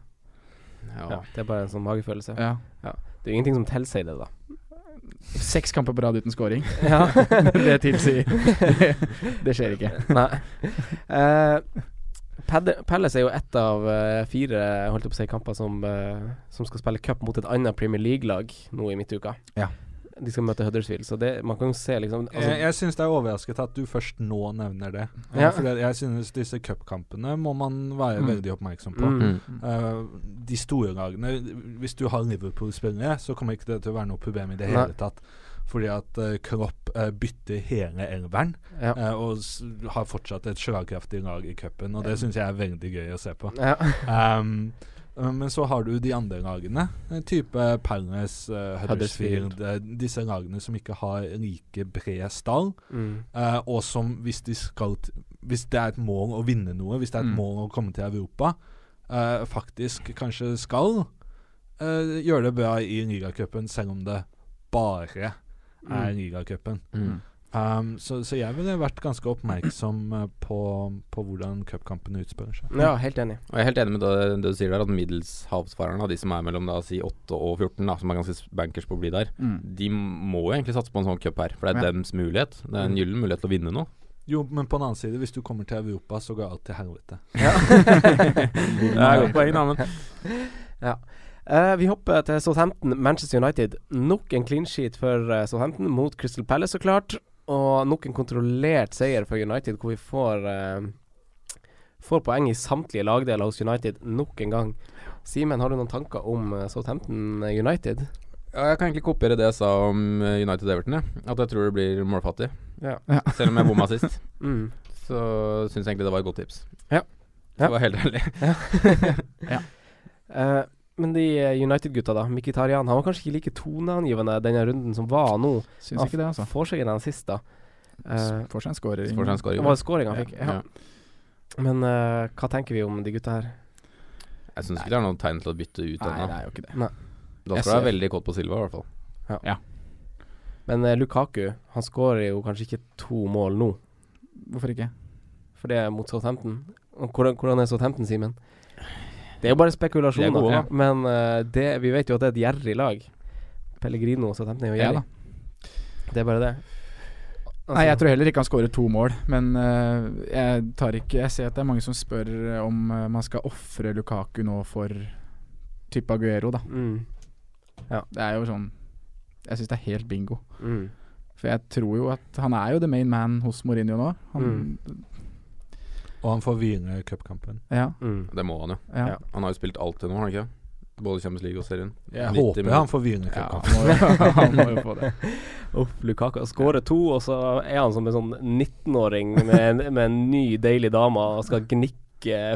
Ja. Ja, det er bare en sånn magefølelse. Ja. Det er jo ingenting som tilsier det, da. Seks kamper på rad uten scoring. Ja. det tilsier det, det skjer ikke. Nei. Uh, Pad- Palace er jo ett av uh, fire holdt på å si, kamper som, uh, som skal spille cup mot et annet Premier League-lag nå i midtuka. Ja. De skal møte Huddersfield, så det, man kan jo se liksom altså, jeg jeg syns det er overrasket at du først nå nevner det. Ja. For jeg synes disse cupkampene må man være Mm. veldig oppmerksom på. Mm. Eh, de store lagene Hvis du har Liverpool-spillere, så kommer ikke det til å være noe problem i det Nei. hele tatt. Fordi at uh, Kropp uh, bytter hele elveren, Ja. uh, og s har fortsatt et slagkraftig lag i cupen. Og det syns jeg er veldig gøy å se på. Ja. Um, uh, men så har du de andre lagene, eh, type Palace, uh, Huddersfield, eh, disse lagene som ikke har like bred stall, Mm. uh, og som hvis de skal Hvis det er et mål å vinne noe, hvis det er et Mm. mål å komme til Europa, uh, faktisk kanskje skal eh, gjøre det bra i ligacupen, selv om det bare er Mm. ligacupen. Mm. Um, så, så jeg ville vært ganske oppmerksom eh, på, på hvordan cupkampene utspiller seg. ja, helt enig. Og jeg er helt enig med det, det du sier der, at middels havsfarerne, de som er mellom da, si 8 og 14, da, som er ganske bankers på å bli der, Mm. de må jo egentlig satse på en sånn cup her. For det er Ja. dems mulighet. Det er en Mm. gyllen mulighet til å vinne noe. Jo, men på den annen side, hvis du kommer til Europa, så går alt til helvete. Det er godt poeng, da, men ja. Uh, vi hopper til Southampton, Manchester United. Nok en clean sheet for uh, Southampton mot Crystal Palace, så klart. Og nok en kontrollert seier for United, hvor vi får eh, Får poeng i samtlige lagdeler hos United nok en gang. Simen, har du noen tanker om eh, Southampton United? Ja, jeg kan egentlig kopiere det jeg sa om eh, United Everton. Ja. At jeg tror det blir målfattig. Ja. Selv om jeg bomma sist, Mm. så syns jeg egentlig det var et godt tips. Ja. Det var helt ærlig. Eh, men de eh, United-gutta, da. Mkhitaryan han var kanskje ikke like toneangivende denne runden som var nå. Syns ikke det, altså. Får seg en assist, da. Eh, Får seg en skåring. Får seg en scoring. var det scoring han fikk? Ja. Ja. Men uh, hva tenker vi om de gutta her? Jeg syns ikke det er noe tegn til å bytte ut Nei, ennå. det er jo ikke det. Da skal du være veldig kåt på Silva, i hvert fall. Ja Men uh, Lukaku, han skårer jo kanskje ikke to mål nå, Hvorfor ikke? for det er mot Southampton. Hvordan, hvordan er Southampton, Simen? Det er jo bare er spekulasjoner, gode, ja. men uh, det, vi vet jo at det er et gjerrig lag. Pellegrino og Southampton er jo Ja gjerrig. Ja, det er bare det. Nei, jeg tror heller ikke han skårer to mål, men uh, jeg tar ikke Jeg ser at det er mange som spør om uh, man skal ofre Lukaku nå for type Aguero, da. Mm. Det er jo sånn Jeg syns det er helt bingo. Mm. For jeg tror jo at han er jo the main man hos Mourinho nå. Han, Og han får hvile cupkampen. Ja, Mm. Det må han jo. ja. Ja. Han har jo spilt alt til nå, har han ikke? Både Champions League og serien. Jeg håper minutter. han får hvile cupkampen. han, må jo, få det. Uff, Lukaku skårer to, og så er han som en sånn 19-åring med, med en ny, deilig dame og skal gnikke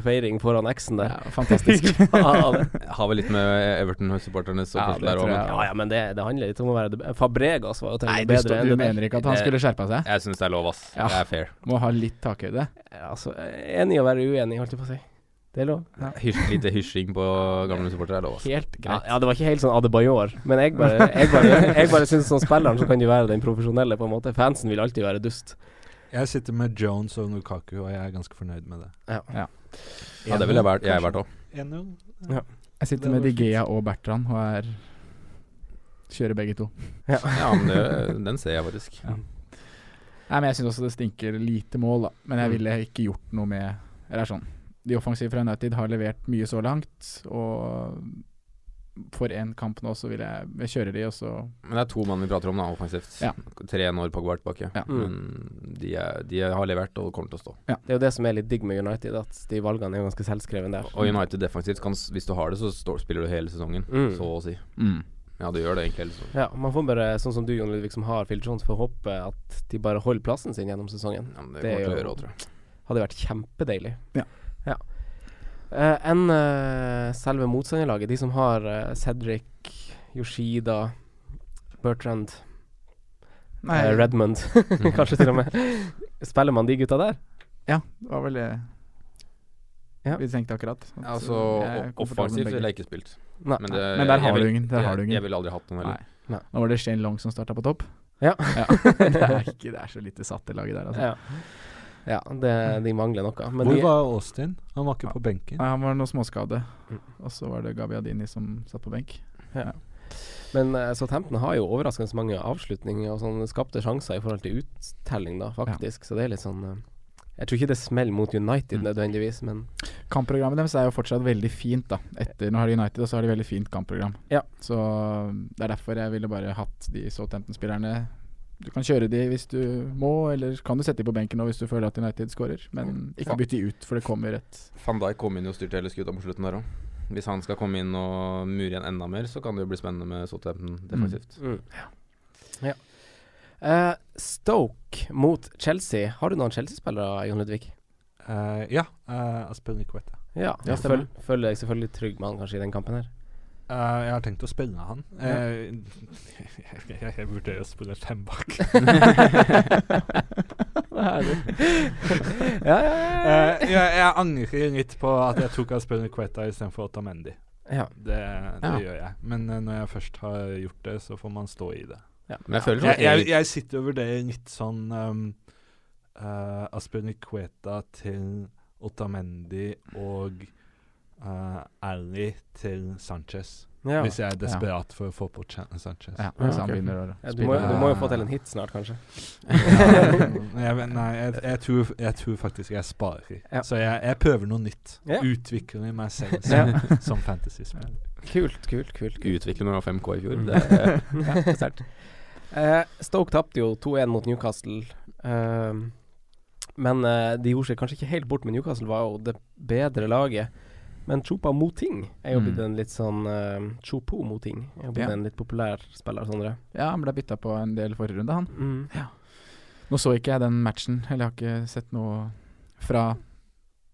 feiring foran eksen der. Ja, fantastisk. Har vel litt med Everton-supporternes Ja, Ja, ja, men det, det handler litt om å være det Fabregas var jo til og Nei, med du, bedre du det der. mener ikke at han skulle skjerpa seg? jeg syns det er lov, ass. Ja. Det er fair. Må ha litt takhøyde. Ja, Altså, enig å være uenig, holdt jeg på å si. Det er lov. Hysj, lite hysjing på gamle supportere er lov. Helt greit. ja, det var ikke helt sånn Adebayor, men jeg bare, jeg bare, jeg bare syns som spilleren så kan de være den profesjonelle, på en måte. Fansen vil alltid være dust. Jeg sitter med Jones og Nukaku, og jeg er ganske fornøyd med det. Ja, ja. ja det ville jeg vært, jeg vært òg. 1-0. Jeg sitter med Digea og Bertrand og er Kjører begge to. Ja, men det, den ser jeg faktisk. Ja. Nei, men Jeg syns også det stinker lite mål, da. Men jeg Mm. ville ikke gjort noe med Eller er sånn De offensive fra United har levert mye så langt, og for én kamp nå så vil jeg Jeg kjører de, og så Men det er to mann vi prater om, da, offensivt. Ja. Tre når Pogba er tilbake. Ja. Men de, er, de har levert og kommer til å stå. Det er jo det som er litt digg med United, at de valgene er jo ganske selvskrevne der. Og United defensivt, kan, hvis du har det, så står, spiller du hele sesongen. Mm. Så å si. mm. Ja, du gjør det egentlig hele sesongen. Ja, man får bare, sånn som du Jon Ludvig som har Phil Jones, får håpe at de bare holder plassen sin gjennom sesongen. Ja, men det, Det kommer til å jo- gjøre tror jeg. Hadde vært kjempedeilig. Ja. ja. Eh, enn eh, selve motstanderlaget, de som har eh, Cedric, Yoshida, Bertrand, Nei, Redmond, kanskje til og med. Spiller man de gutta der? Ja, det var vel det Ja. vi tenkte akkurat. Altså, offensivt ville jeg ikke spilt. Nei. Men, det, Men der har vil- du ingen, der har du jeg, ingen. jeg ville aldri hatt noen heller. Nei. Nei. Nå var det Shane Long som starta på topp. Ja. det, er ikke, det er så lite satt i laget der, altså. Ja, ja det, de mangler noe. Men Hvor de, var Austin? Han var ikke Ja. på benken. Nei, han var noe småskade, Mm. og så var det Gabbiadini som satt på benk. men uh, Southampton har jo overraskende mange avslutninger og sånn skapte sjanser i forhold til uttelling, da, faktisk. Så det er litt sånn eh, Jeg tror ikke det smeller mot United Mm. nødvendigvis, men Kampprogrammet deres er jo fortsatt veldig fint, da. Etter Nå har de United, og så har de veldig fint kampprogram. Ja. Så det er derfor jeg ville bare hatt de Southampton-spillerne. Du kan kjøre de hvis du må, eller kan du sette de på benken nå hvis du føler at United skårer. Men ikke bytte de ut, for det kommer et Van Dijk kom inn og styrte hele skuta på slutten der òg. Hvis han skal komme inn og mure igjen enda mer, så kan det jo bli spennende med Southampton defensivt. mm. ja. Uh, Stoke mot Chelsea. Har du noen Chelsea-spillere, Jon Ludvig? Uh, ja, uh, Aspilicueta. Ja, Ja, jeg føl, føler deg selvfølgelig trygg han kanskje i den kampen her. Eh, jeg har tenkt å spille han. Eh, jeg, jeg, jeg vurderer å spille fem bak. ja, ja, ja. Uh, jeg, angrer litt på at jeg tok Aspilicueta istedenfor Otamendi. ja. Det, det gjør jeg. Men når jeg først har gjort det, så får man stå i det. Jeg sånn jeg, sitter og vurderer litt sånn um, uh, Aspilicueta til Otamendi og uh, Ally til Sanchez. ja. Hvis jeg er desperat for å få på Chan Sanchez. Ja, Ja, hvis han begynner å Ja, du, må, du må jo få til en hit snart, kanskje. Ja, jeg, nei, jeg, jeg, tror, jeg tror faktisk jeg sparer. Ja. Så jeg, jeg prøver noe nytt. Ja. Utvikler meg selv Ja. som, som fantasyspiller. Kult, kult, kult. Utvikler noe av 5K i fjor. Mm. Det er, Ja, Sterkt. Eh, Stoke tapte jo 2-1 mot Newcastle. Ehm, men eh, de gjorde seg kanskje ikke helt bort, men Newcastle var jo det bedre laget. Men Chopa Moting er jo Mm. blitt en litt sånn uh, Chopo Moting er jo blitt Ja. en litt populær spiller, Sondre. Ja, han ble bytta på en del forrige runde, han. Mm. Nå så ikke jeg den matchen, eller jeg har ikke sett noe fra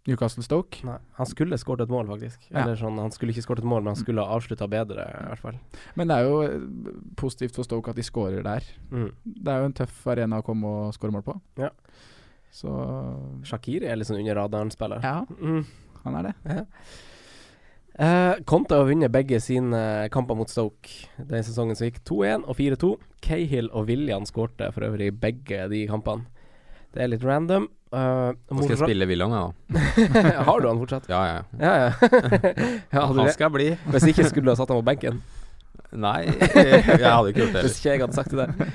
Newcastle Stoke. Nei, han skulle skåret et mål, faktisk. Ja. Eller sånn, Han skulle ikke skåret et mål, men han skulle ha avslutta bedre, i hvert fall. Men det er jo eh, positivt for Stoke at de skårer der. Mm. Det er jo en tøff arena å komme og skåre mål på. Ja. Så Shakiri er litt sånn under radaren-spiller. ja, Mm. Han er det. Ja. Eh, Conte har vunnet begge sine kamper mot Stoke den sesongen som gikk. 2-1 og 4-2. Cahill og William skårte for øvrig begge de kampene. Det er litt random. Uh, nå skal jeg spille William, jeg, da. har du han fortsatt? Ja, ja. Ja, ja. ja Han skal skal bli. hvis ikke skulle du ha satt ham på benken. Nei, jeg hadde ikke gjort det Hvis ikke jeg hadde sagt det der.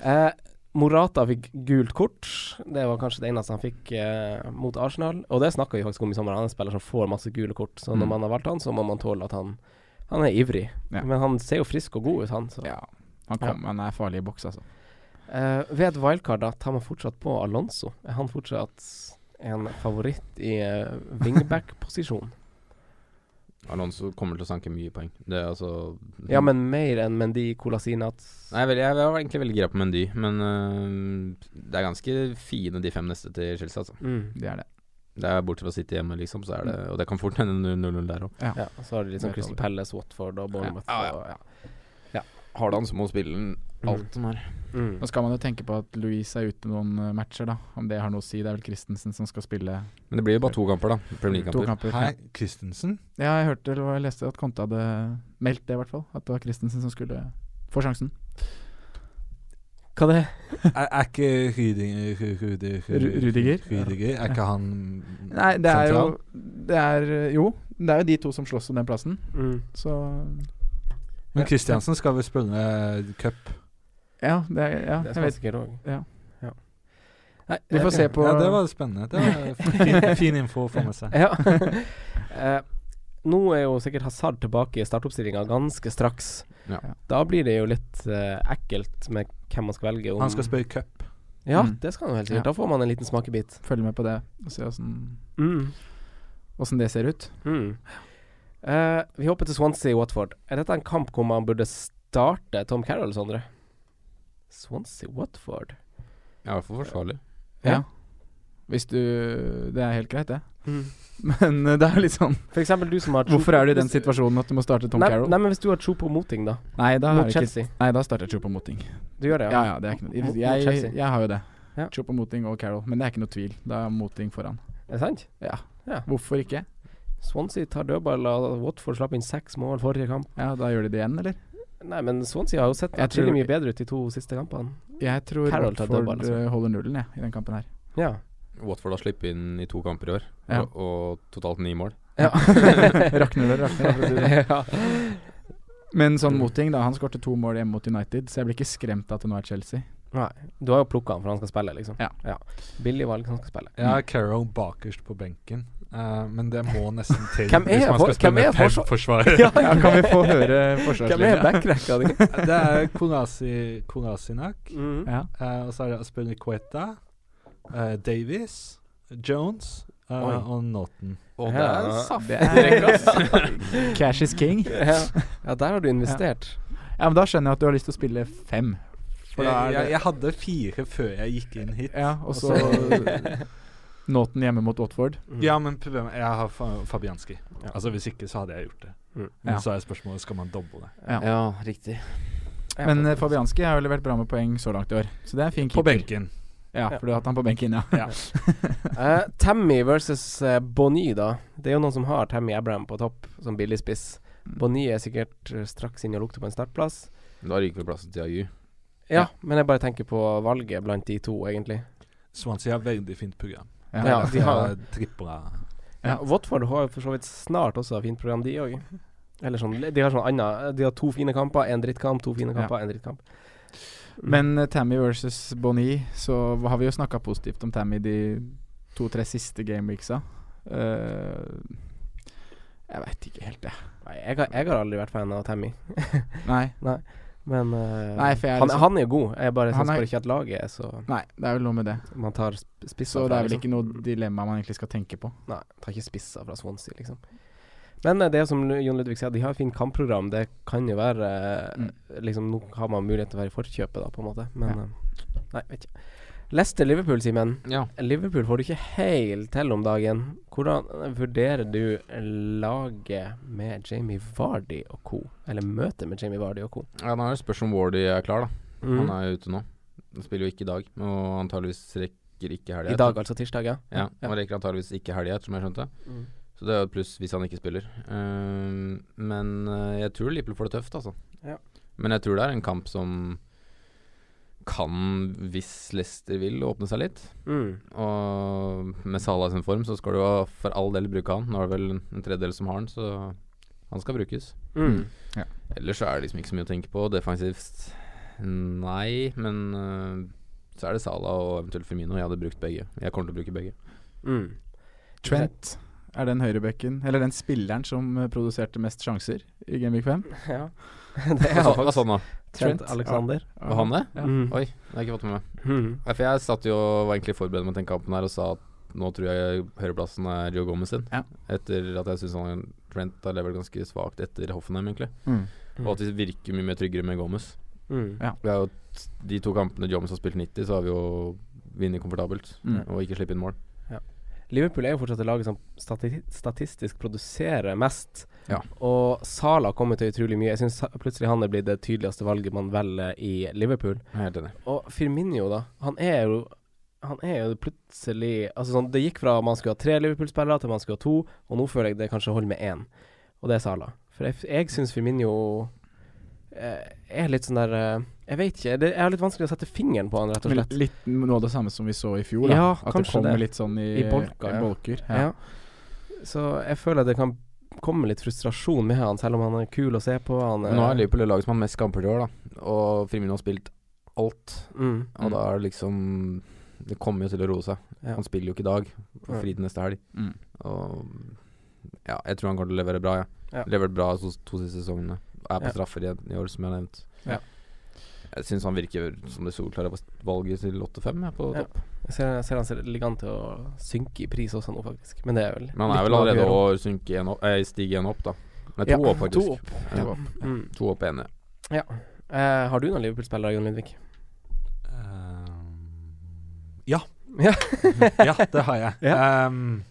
Eh, Morata fikk gult kort. Det var kanskje det eneste han fikk eh, mot Arsenal. Og det snakka vi faktisk om i sommer. Han er en spiller som får masse gule kort. Så når Mm. man har valgt han, så må man tåle at han Han er ivrig. Ja. Men han ser jo frisk og god ut, han. Så. Ja, han, kom, han er farlig i boks, altså. Eh, ved et wildcard da tar man fortsatt på Alonso. Er han fortsatt en favoritt i uh, wingback-posisjon? Alonso kommer til å sanke mye poeng. Det er altså Ja, men mer enn Mendy, Colasinat Nei, jeg, er jeg var egentlig veldig gira på Mendy, men uh, det er ganske fine de fem neste til Chelsea, altså. mm. Det er det. Det er bortsett fra å sitte hjemme, liksom, så er det Og det kan fort hende 0-0 der òg. Ja, så har de liksom Crystal. Palace, Watford og Bournemouth. Ja, ja. og- ja. Har du han, så må spille den alt som er. Mm. Nå skal man jo tenke på at Louise er ute noen eh, matcher, da. Om det har noe å si. Det er vel Christensen som skal spille Men det blir jo bare to kamper, da. Premier League-kamper. Hei, Christensen. Ja, jeg hørte eller jeg leste at Conte hadde meldt det, i hvert fall. At det var Christensen som skulle få sjansen. Hva det Er, er ikke Rydiger Rudiger, Rudiger? Rudiger Er ikke han Nei, det er jo? Det er Jo, det er jo de to som slåss om den plassen. mm. Så Men Christiansen skal vel spille cup? Ja, det er, ja Det er spansker òg. Ja. Nei, Vi får se på Ja, det var spennende. Det var fin, fin info å få med seg. Ja. Eh, nå er jo sikkert Hazard tilbake i startoppstillinga ganske straks. Ja. Da blir det jo litt uh, ekkelt med hvem man skal velge. Om Han skal spille cup. Ja, Mm. det skal han helt sikkert. Ja. Da får man en liten smakebit. Følg med på det og se åssen Mm. åssen det ser ut. Mm. Uh, vi hopper til Swansea-Watford. Er dette en kamp hvor man burde starte Tom Carroll, Sondre? Swansea-Watford? Ja, i hvert fall forsvarlig. Ja. Hvis du Det er helt greit, det. Mm. Men eh, det er litt sånn For eksempel du som har tro- Hvorfor er du i den hvis- situasjonen at du må starte Tom nei, Carroll? Nei, men hvis du har tro på moting, da. Nei, da, Mot jeg det ikke, nei, da starter jeg Chupo Moting. Du gjør det, Ja, ja, det er ikke noe Mot- Jeg, Chelsea. jeg har jo det. Ja. Chupo Moting og Carroll. Men det er ikke noe tvil. Da er Moting foran. Er det sant? Ja. Ja. Hvorfor ikke? Swansea tar dødball, og Watford slapp inn seks mål forrige kamp. Ja, da gjør de det igjen, eller? Nei, men Swansea har jo sett Jeg atskillig tror- mye bedre ut de to siste kampene. Jeg tror Carol Watford altså. holder nullen, jeg, i den kampen her. Ja. Watford har sluppet inn i to kamper i år, Ja. og, og totalt ni mål. ja. rakner det, rakner det, ja. Men sånn Moting, da. Han skårte to mål hjemme mot United, så jeg blir ikke skremt av at det nå er Chelsea. Nei, du har jo plukka han for han skal spille, liksom. Ja. Billig valg, han skal spille. Jeg har Carroll bakerst på benken, eh, men det må nesten til Hvem er hvis man skal spille fem forsvar- forsvarere. Ja, Ja, kan vi få høre Hvem er forsvarslinja? backrekka di? Det er Konasi, Konasinak, Mm. Ja. Uh, og så er det Aspilicueta, uh, Davies, Jones uh, og Naughton. Og Ja, det er en saftig Cash is king. ja. ja, der har du investert. Ja, men da skjønner jeg at du har lyst til å spille fem. For da er jeg, jeg hadde fire før jeg gikk inn hit. Ja, og så Nåten hjemme mot Watford. Mm. Ja, men problemet Jeg har Fabianski. Ja. Altså Hvis ikke, så hadde jeg gjort det. Mm. Men Ja. så er spørsmålet skal man doble det. Ja. Ja, riktig. Men eh, Fabianski har jo levert bra med poeng så langt i år, så det er en fin På benken. Ja, for du har hatt han på benken, ja. Ja. Eh, Tammy versus uh, Bonny, da. Det er jo noen som har Tammy Abraham på topp som billigspiss. Mm. Bonny er sikkert eh, straks inne og lukter på en startplass. Da ryker vel plassen til Ayu. Ja, men jeg bare tenker på valget blant de to, egentlig. Swansea har veldig fint program. Ja. Ja, de har- tripla Ja. Watford har for så vidt snart også fint program, de òg. Eller sånn, de har sånn anna De har to fine kamper, én drittkamp, to fine kamper, én drittkamp. Mm. Men uh, Tammy versus Bonnie, så har vi jo snakka positivt om Tammy de to-tre siste gameweeksa. Uh, jeg veit ikke helt, det. Nei, jeg, har, jeg har aldri vært fan av Tammy. Nei. Nei. Men uh, Nei, han, liksom- han er god. Jeg bare syns bare ikke at laget er så Nei, det er vel noe med det. Man tar sp- spisser Så det er vel liksom. ikke noe dilemma man egentlig skal tenke på. Nei, tar ikke spisser fra Swansea, liksom. Men eh, det som Jon Ludvig sier, de har et fint kampprogram. Det kan jo være eh, Mm. Liksom Nå har man mulighet til å være i forkjøpet, da, på en måte. Men Ja. Nei, vet ikke. Leicester-Liverpool, Simen. Ja. Liverpool får du ikke helt til om dagen. Hvordan vurderer du laget med Jamie Vardy og co.? Eller møtet med Jamie Vardy og co.? ja, Nå er det spørs om Wardy er klar, da. Mm. Han er jo ute nå. Han spiller jo ikke i dag, og antageligvis rekker ikke helga. I dag, altså tirsdag, ja? Ja, han rekker antageligvis ikke helga, som jeg skjønte. Mm. Så det er jo et pluss hvis han ikke spiller. Um, men eh, jeg tror Liverpool får det tøft, altså. Ja. Men jeg tror det er en kamp som kan, hvis Leicester vil, åpne seg litt. Mm. Og med Salah sin form, så skal du for all del bruke han. Nå er det vel en tredjedel som har han, så han skal brukes. Mm. Ellers så er det liksom ikke så mye å tenke på. Defensivt nei, men uh, så er det Salah og eventuelt Firmino. Jeg hadde brukt begge. Jeg kommer til å bruke begge. Mm. Trent er den høyrebekken, eller den spilleren som eh, produserte mest sjanser i Gameweek 5. Ja. det er han faktisk. han da? Trent Trent, Alexander. Var han det? Ja. Mm. Oi, det har jeg ikke fått med meg. Mm. Ja, For jeg satt jo og var egentlig forberedt med den kampen her og sa at nå tror jeg høyreplassen er Joe Gomez sin. Ja. Etter at jeg syns Trent har levert ganske svakt etter Hoffenheim, egentlig. Mm. Og at de virker mye mer tryggere med Gomez. Mm. Ja. Vi har jo t- De to kampene Gomez har spilt 90, så har vi jo vunnet komfortabelt. Mm. Og ikke sluppet inn mål. Liverpool er jo fortsatt det laget som stati statistisk produserer mest. Ja. Og Sala kommer til utrolig mye. Jeg syns plutselig han er blitt det tydeligste valget man velger i Liverpool. Er helt enig. Og Firmino, da. Han er jo Han er jo plutselig Altså sånn Det gikk fra man skulle ha tre Liverpool-spillere til man skulle ha to, og nå føler jeg det kanskje holder med én. Og det er Sala. For jeg, jeg syns Firmino eh, er litt sånn der eh, Jeg vet ikke. Det er litt vanskelig å sette fingeren på han, rett og Men slett. litt noe av det samme som vi så i fjor. Da. Ja, At det kommer det. litt sånn i, I bolker, i bolker. Ja. Ja. Så jeg føler det kan komme litt frustrasjon med han, selv om han er kul å se på. Han er nå er Liverpool det laget som har mest kamper i år, da. Og Frimund har spilt alt. mm, Og da er det liksom Det kommer jo til å roe seg. ja. Han spiller jo ikke i dag. og Ja. fri til neste helg. Mm. Og ja, jeg tror han kommer til å levere bra, ja. Ja. Levert bra to, to siste sesongene. Er på straffer i, i år, som jeg har nevnt. Ja. Jeg syns han virker som det solklare valget til 8-5 ja, på Ja. topp. Jeg ser, jeg ser han ser, elegant til å synke i pris også nå, faktisk. Men det er vel Men han er vel allerede å synke en opp, eh, stige en opp, da. Nei, to Ja, opp, faktisk. to opp. Ja. To opp. Mm. To opp ene. Eh, har du noen Liverpool-spillere, Jon Lindvik? Ehm, ja. Ja. ja, det har jeg. Ja. Um,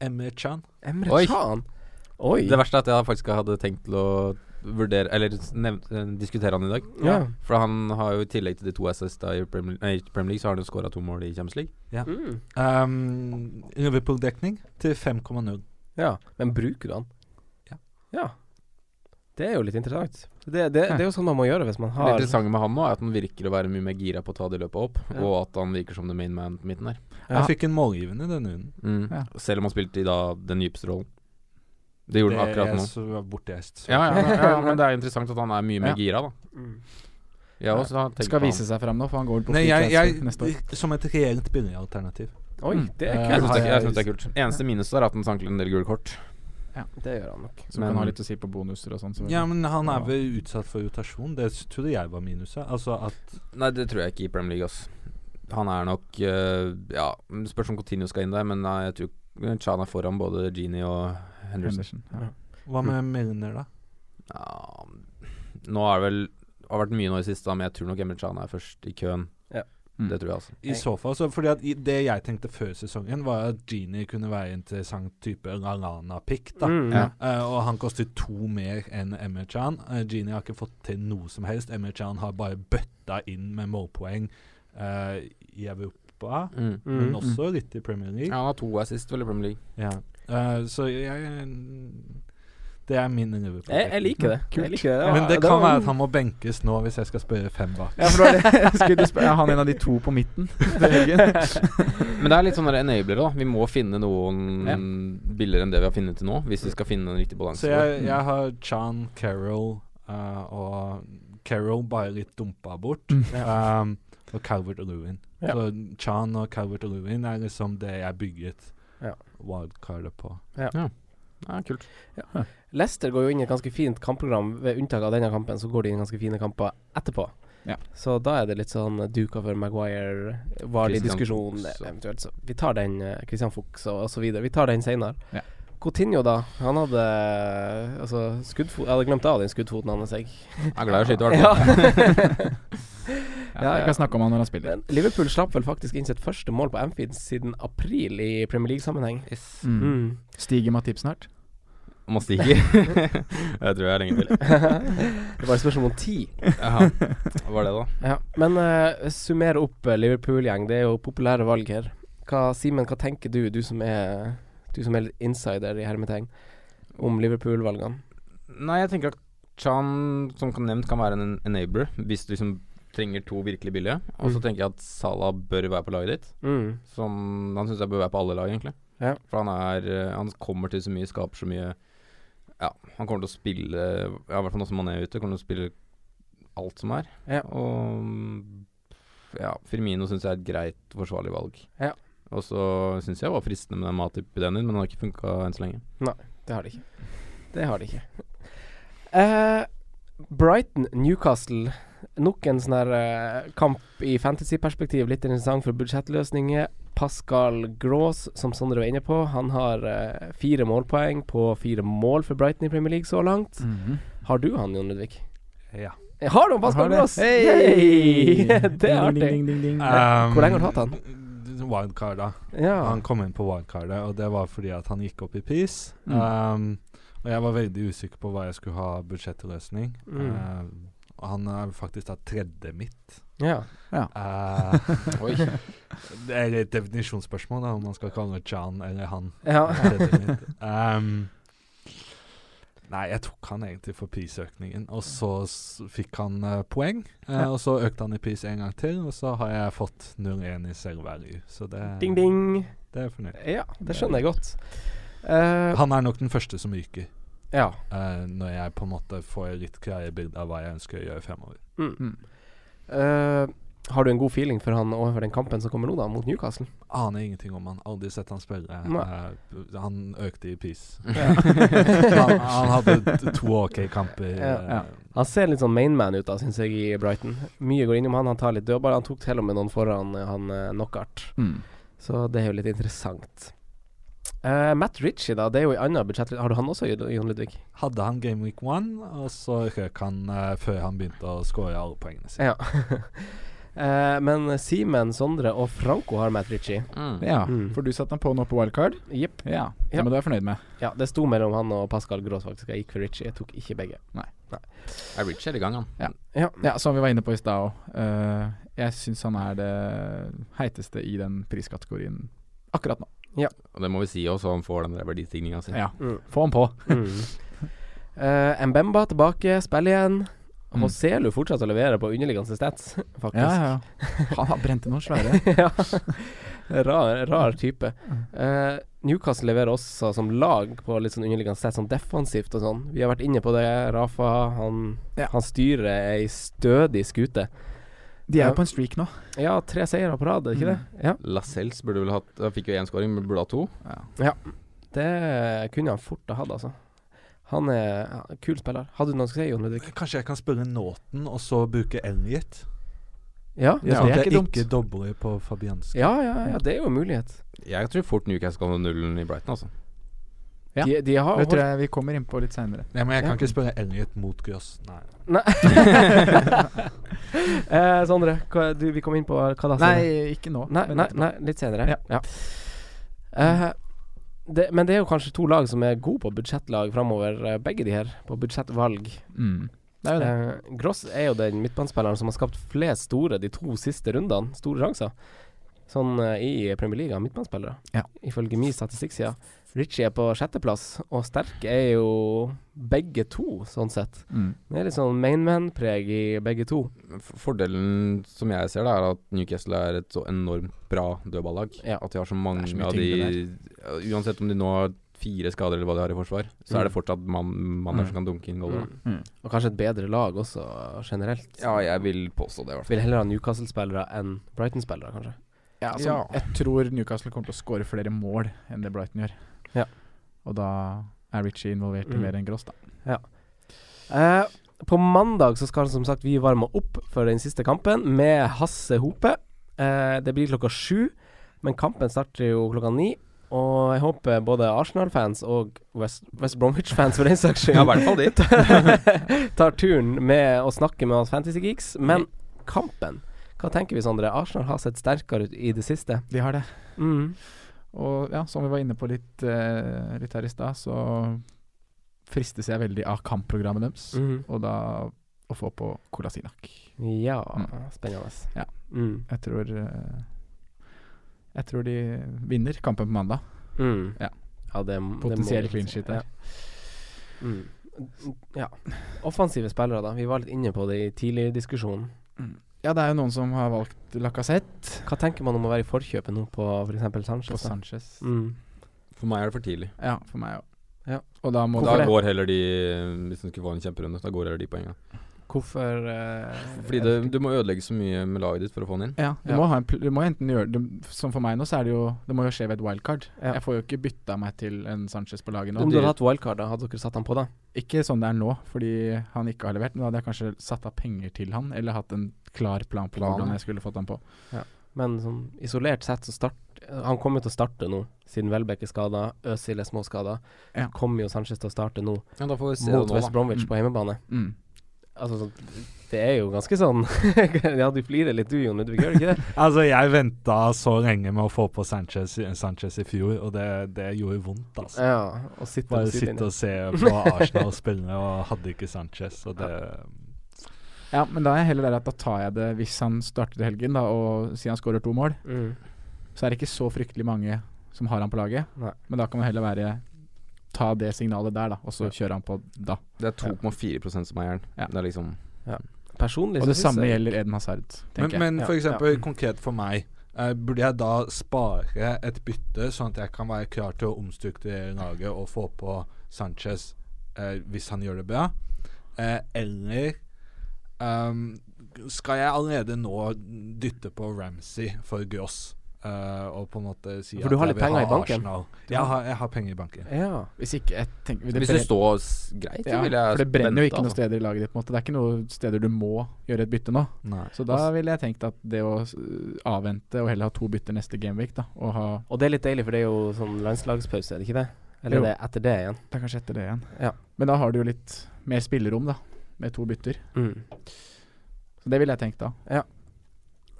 Emre Chan. Emre Oi. Can? Oi. Det verste er at jeg faktisk hadde tenkt til å vurdere Eller eh, diskutere han i dag. Ja. For han har jo i tillegg til de to assist i Premier, nei, Premier League, så har han jo skåra to mål i Champions League. Mm. Um, Liverpool-dekning til 5,0. ja. Men bruker du han? Ja. Ja. Det er jo litt interessant. Det, det, det er jo sånn man må gjøre hvis man Det har interessante med han nå er at han virker å være mye mer gira på å ta det løpet opp, Ja. og at han virker som the main man på midten der. Ja. Jeg fikk en målgivende denne runden. Mm. Ja. Selv om han spilte i da den dypeste rollen. Det gjorde han akkurat nå. Det er så bortreist. så- Ja, ja, ja, ja, men det er interessant at han er mye mer Ja. gira, da. Mm. Jeg også Skal vise seg frem nå, for han går vel på Nei, jeg, jeg, neste år. som et reelt begynneralternativ. Oi, Mm. det er Eh, Jeg kult. jeg jeg- synes det er kult. Eneste minus er at han sanker en del gule kort. Ja, Det gjør han nok. Som Men- kan ha litt å si på bonuser og sånn. så- Ja, men han er vel utsatt for rotasjon. Det trodde jeg var minuset. Altså at Nei, det tror jeg ikke i Premier League, ass. Han er nok uh, Ja, spørs om Coutinho skal inn der, men nei, jeg tror Chan er foran både Genie og Henderson. Henderson. Ja. Hva med Milner, da? Ja, nå er det vel har vært mye nå i siste, men jeg tror nok Emre Chan er først i køen. Ja. Mm. Det tror jeg, altså. I så fall, så fordi at i, Det jeg tenkte før sesongen, var at Genie kunne være interessant type Lallana-pick. da Mm. Ja. uh, Og han koster to mer enn Emre Chan. Uh, Genie har ikke fått til noe som helst. Emre Chan har bare bøtta inn med målpoeng uh, i Europa, Mm. men Mm. også litt i Premier League. Ja, han har to assist vel i Premier League. Ja. Eh, så jeg Det er min Liverpool. Jeg, jeg liker det. Jeg liker det. Men det kan være at han må benkes nå, hvis jeg skal spørre fem bak. Ja, for det det. Er han en av de to på midten? Men det er litt sånn der enablere, da. Vi må finne noen Ja. billigere enn det vi har funnet til nå, hvis vi skal finne en riktig balanse. Så jeg, jeg har Chan, Carroll uh, og Carroll bare litt dumpa bort. Um, og Calvert og Lewin. Ja. Så Chan og Calvert og Lewin er liksom det jeg bygget Ja. Wildcardet på. Ja, Ja, kult. Leicester går jo inn i et ganske fint kampprogram. Ved unntak av denne kampen, så går de inn i ganske fine kamper etterpå. Ja. Så da er det litt sånn Duke over Maguire, varlig diskusjon Fuchs eventuelt. Så vi tar den, eh, Christian Fuchs og, osv. Vi tar den seinere. Ja. Coutinho, da. Han hadde Altså, skuddfot Jeg hadde glemt av den skuddfoten hans, jeg. Jeg er glad i å skyte, i hvert fall. Ja, Ja, jeg kan snakke om han når han spiller. Men Liverpool slapp vel faktisk inn sitt første mål på Amfield siden april i Premier League-sammenheng. Yes. Mm. Mm. Stiger Matip snart? Om han stiger. jeg tror jeg er lenge til. det var et spørsmål om ti. Jaha. Hva var det, da? Ja, men uh, summer opp eh, Liverpool-gjeng. Det er jo populære valg her. Hva, Simen, hva tenker du, du som er Du som er insider i hermetegn, om Liverpool-valgene? Nei, jeg tenker at Chan, som kan nevnt, kan være en enabler hvis du liksom trenger to virkelig billige. Og så Mm. tenker jeg at Salah bør være på laget ditt. Mm. Som han syns jeg bør være på alle lag, egentlig. Ja. For han er eh, Han kommer til så mye, skaper så mye Ja, han kommer til å spille Ja, i hvert fall nå som han er ute, kommer til å spille alt som er. Ja. Og ja, Firmino syns jeg er et greit forsvarlig valg. Ja. Og så syns jeg var fristende med den Matip-ideen din, men den har ikke funka enn så lenge. Nei, Det har det ikke. Det har det ikke. Uh, Brighton-Newcastle. Nok en sånn her uh, kamp i fantasy-perspektiv. Litt interessant for budsjettløsninger. Pascal Gross, som Sondre var inne på, han har uh, fire målpoeng på fire mål for Brighton i Premier League så langt. Mhm. Har du han, Jon Ludvig? Ja. Eh, Har du han, Pascal Grås? Gross? Hei! Hey! det er artig. ding, ding, ding, ding. Um, Hvor lenge har du hatt han? Wildcard, da. Ja. Han kom inn på wildcardet, og det var fordi at han gikk opp i pris. Mm. Um, og jeg var veldig usikker på hva jeg skulle ha budsjettløsning. Mm. Um, og han er faktisk da tredje mitt. ja. Uh, Oi. det er et definisjonsspørsmål da, om man skal kalle Chan eller han. ja. tredje mitt. Um, nei, jeg tok han egentlig for prisøkningen, og så s fikk han uh, poeng. Uh, Ja. Og så økte han i pris en gang til, og så har jeg fått 0-1 i selvvalue. Så det, Ding, ding. det er jeg fornøyd med. Ja, det skjønner jeg godt. Eh, Han er nok den første som ryker. Ja. Uh, når jeg på en måte får litt klare bilde av hva jeg ønsker å gjøre fremover. Mm. Mm. Eh, har du en god feeling for han overfor den kampen som kommer nå, da, mot Newcastle? Aner ingenting om han. Aldri sett han spille. Eh, han økte i pris. Ja. han, han hadde to OK kamper. Ja. Ja. Han ser litt sånn mainman ut, da, syns jeg, i Brighton. Mye går innom han. Han tar litt dødball. Han tok til og med noen foran han uh, Knockart. Mm. Så det er jo litt interessant. Eh, Matt Ritchie, da. Det er jo i annen budsjett... Har du han også, Jon Ludvig? Hadde han Game Week 1, og så røk han uh, før han begynte å skåre alle poengene sine. Ja. uh, men Simen, Sondre og Franco har Matt Ritchie. Mm. Ja, Mm. for du satte den på nå på wildcard? Jepp. Ja, det Ja. må du være fornøyd med. Ja, det sto mellom han og Pascal Gross, faktisk. Jeg gikk for Ritchie. Jeg tok ikke begge. Er Nei. er i gang, han. Ja. Ja, som vi var inne på i stad òg. jeg syns han er det heiteste i den priskategorien akkurat nå. Og det må vi si også, han får den verdistigninga si. Ja, Mm. få han på. Mm. Eh, Mbemba tilbake, spiller igjen. Mm. Hoselu fortsetter å levere på underliggende stats, faktisk. Ja, ja. Han har brent noen svære. ja. Rar, rar type. Uh, Newcastle leverer også som lag på litt sånn underliggende stats, sånn defensivt og sånn. Vi har vært inne på det. Rafa han, Ja. han styrer ei stødig skute. De er Ja. jo på en streak nå. Ja, tre seire på rad, er ikke Mm. det? Ja. Lascelles burde vel hatt fikk jo én skåring, men burde ha to. Ja. Det kunne han fort ha hatt, altså. Han er ja, kul spiller. Hadde du noe å si, Jon Ludvig? Kanskje jeg kan spørre Nåten, og så bruke Elliot? Ja? Ja, sånn det er at jeg ikke dumt. ikke dobler på Fabianski. Ja, ja, ja, det er jo en mulighet. Jeg tror fort Newcastle kan ha nullen i Brighton, altså. Ja. De, de har Det tror jeg vi kommer inn på litt seinere. Nei, men jeg kan Ja. ikke spørre Elliot mot Gross. Nei. Nei. eh, Sondre, hva, du, vi kom inn på hva da? Nei, ikke nå. Nei, nei, nei litt senere. Ja. Eh, det, men det er jo kanskje to lag som er gode på budsjettlag framover, eh, begge de her, på budsjettvalg. Mm. Det er jo det. Eh, Gross er jo den midtbanespilleren som har skapt flest store de to siste rundene. Store sjanser. Sånn eh, i Premier League av midtbanespillere, Ja. ifølge min statistikkside. Ritchie er på sjetteplass, og Sterk er jo begge to, sånn sett. Mm. Det er litt sånn mainman-preg i begge to. Fordelen som jeg ser, det er at Newcastle er et så enormt bra dødballag. Ja. At de har så mange så av de Uansett om de nå har fire skader eller hva de har i forsvar, så er det Mm. fortsatt man, manner Mm. som kan dunke inn goller. Mm. Mm. Og kanskje et bedre lag også, generelt. Ja, jeg vil påstå det, i hvert fall. Vil heller ha Newcastle-spillere enn Brighton-spillere, kanskje. Ja, altså, Ja. Jeg tror Newcastle kommer til å skåre flere mål enn det Brighton gjør. Ja. Og da er Ritchie involvert i Mm. mer enn Gross, da. Eh, på mandag så skal som sagt vi varme opp for den siste kampen med Hasse Hope. Eh, det blir klokka sju, men kampen starter jo klokka ni. Og jeg håper både Arsenal-fans og West, West Bromwich-fans for den saks skyld Ja, i hvert fall de. tar turen med å snakke med oss Fantasy Geeks. Men kampen, hva tenker vi, Sondre? Arsenal har sett sterkere ut i det siste. De har det. Mm. Og ja, som vi var inne på litt, eh, litt her i stad, så fristes jeg veldig av kampprogrammet deres. Mhm. Og da å få på Kolasinak. Ja, Mm. spennende. Ja. Mm. Jeg tror eh, Jeg tror de vinner kampen på mandag. Mm. Ja. ja det, Potensiell det må- clean sheet der. Ja. Mm. ja. Offensive spillere, da. Vi var litt inne på det i tidlig diskusjon. Ja, det er jo noen som har valgt Lacassette Hva tenker man om å være i forkjøpet nå på f.eks. på Sanchez? Da? Sanchez. Mm. For meg er det for tidlig. Ja, for meg òg. Ja. Og da må Da det? går heller de Hvis de skulle få en kjemperunde, da går heller de poengene. Hvorfor uh, Fordi det, du må ødelegge så mye med laget ditt for å få han inn. Ja, du Ja. må ha en du må enten gjøre det Som for meg nå, så er det jo Det må jo skje ved et wildcard. Ja. Jeg får jo ikke bytta meg til en Sanchez på laget nå. Om du hadde hatt wildcard, da, hadde dere satt han på da? Ikke sånn det er nå, fordi han ikke har levert. Men da hadde jeg kanskje satt av penger til han, eller hatt en klar plan på Plan, hvordan jeg skulle fått han på. Ja. Men sånn isolert sett så start Han kommer jo til å starte nå, siden Welbeck er skada, Øzil er småskada. Ja. Kommer jo Sanchez til å starte nå, Ja, da får vi se mot West. Bromwich Mm. på hjemmebane. Mm. Altså, sånn, det er jo ganske sånn Ja, du flirer litt du, Jon Ludvig, gjør du ikke det? Altså, jeg venta så lenge med å få på Sanchez, Sanchez i fjor, og det, det gjorde vondt, altså. Ja, og sitte Bare sitte og se på Arsenal spille, og hadde ikke Sanchez, og det Ja, men da er jeg heller der at da tar jeg det hvis han starter helgen, da, og sier han skårer to mål. Mm. Så er det ikke så fryktelig mange som har han på laget. Nei. Men da kan man heller være ta det signalet der, da, og så Ja. kjøre han på da. Det er 2,4% som eier den. Ja. Det er liksom Personlig Og det samme jeg- gjelder Eden Hazard, Men, men Ja, for eksempel ja. konkret for meg, uh, burde jeg da spare et bytte, sånn at jeg kan være klar til å omstrukturere Norge og få på Sanchez uh, hvis han gjør det bra? Uh, eller um, skal jeg allerede nå dytte på Ramsey for Gross? Eh, og på en måte si For du har litt penger ha i banken? Ja, Jeg har- jeg har penger i banken. Ja. Hvis ikke jeg tenker, det Hvis det står greit, ja, vil jeg For det brenner jo ikke noen altså. steder i laget ditt. på en måte Det er ikke noen steder du må gjøre et bytte nå. Nei. Så da ville jeg tenkt at det å avvente og heller ha to bytter neste gameweek, da, og ha Og det er litt deilig, for det er jo sånn landslagspause, er det ikke det? Eller Jo. er det etter det igjen? Det er kanskje etter det igjen. Ja. Men da har du jo litt mer spillerom, da, med to bytter. Mm. Så det ville jeg tenkt da.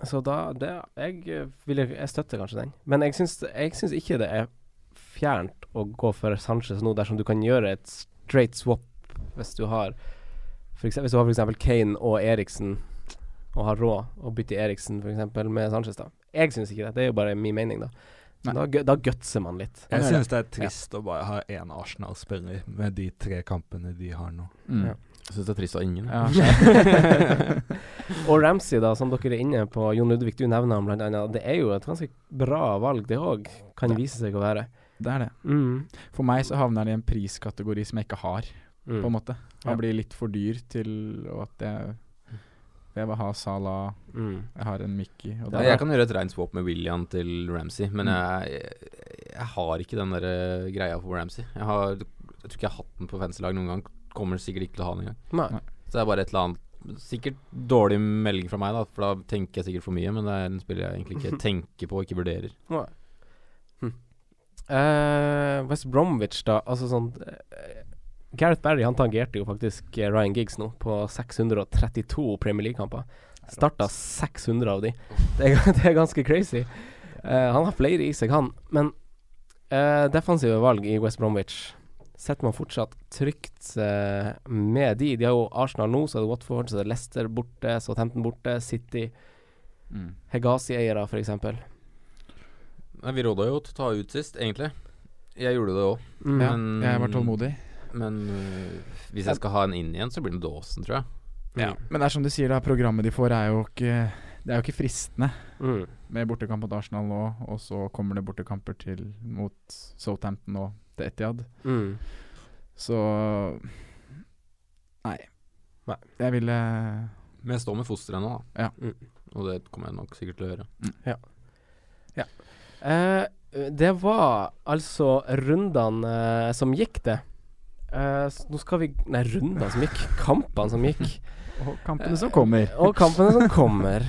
Så da det, jeg, eh, vil, jeg støtter kanskje den. Men jeg syns, jeg syns ikke det er fjernt å gå for Sanchez nå, dersom du kan gjøre et straight swap hvis du har for eksempel, Hvis du har f.eks. Kane og Eriksen og har råd å bytte Eriksen for eksempel med Sanchez, da. Jeg syns ikke det. Det er jo bare min mening, da. Da, da gutser man litt. Jeg syns det er trist å bare ha én Arsenal-spiller med de tre kampene de har nå. Mm. Ja. Jeg syns det er trist av ingen. Ja, Og Ramsey, da, som dere er inne på, Jon Ludvig, du nevner ham bl.a. Det er jo et ganske bra valg, det òg, kan Ja. vise seg å være. det er det. Mm. For meg så havner han i en priskategori som jeg ikke har, Mm. på en måte. Han Ja. blir litt for dyr til og at jeg Jeg vil ha Salah, Mm. jeg har en Mickey og Ja, jeg kan gjøre et reint swap med William til Ramsey, men Mm. jeg, jeg, jeg har ikke den der greia for Ramsey. Jeg, har, jeg tror ikke jeg har hatt den på fancy-lag noen gang. Kommer sikkert ikke til å ha den engang. Nei. Så det er bare et eller annet Sikkert dårlig melding fra meg, da for da tenker jeg sikkert for mye. Men det er en spiller jeg egentlig ikke tenker på og ikke vurderer. Nei. Hm. Uh, West Bromwich, da. Altså sånn uh, Gareth Barry han tangerte jo faktisk eh, Ryan Giggs nå, på 632 Premier League-kamper. Starta 600 av de. Det er, det er ganske crazy. Uh, han har flere i seg, han. Men uh, defensive valg i West Bromwich setter man fortsatt trygt eh, med de. De har jo Arsenal nå, så er det Watford, så er det Leicester borte, Southampton borte, City, Mm. Hegasi-eiere, f.eks. Nei, vi råda jo til å ta ut sist, egentlig. Jeg gjorde det òg. Mm. Ja, jeg var tålmodig. Men øh, hvis jeg skal ha en inn igjen, så blir det Dawson, tror jeg. Ja. Men det er som du sier, da. Programmet de får, er jo ikke Det er jo ikke fristende. Mm. Med bortekamp mot Arsenal nå, og så kommer det bortekamper til mot Southampton og til Etiad. Mm. Så Nei. Nei. Jeg ville Men jeg står med fosteret nå, da. Ja. Mm. Og det kommer jeg nok sikkert til å gjøre. Eh, det var altså rundene eh, som gikk, det. Eh, nå skal vi Nei, rundene som gikk. Kampene som gikk. Og kampene som kommer. Og kampene som kommer.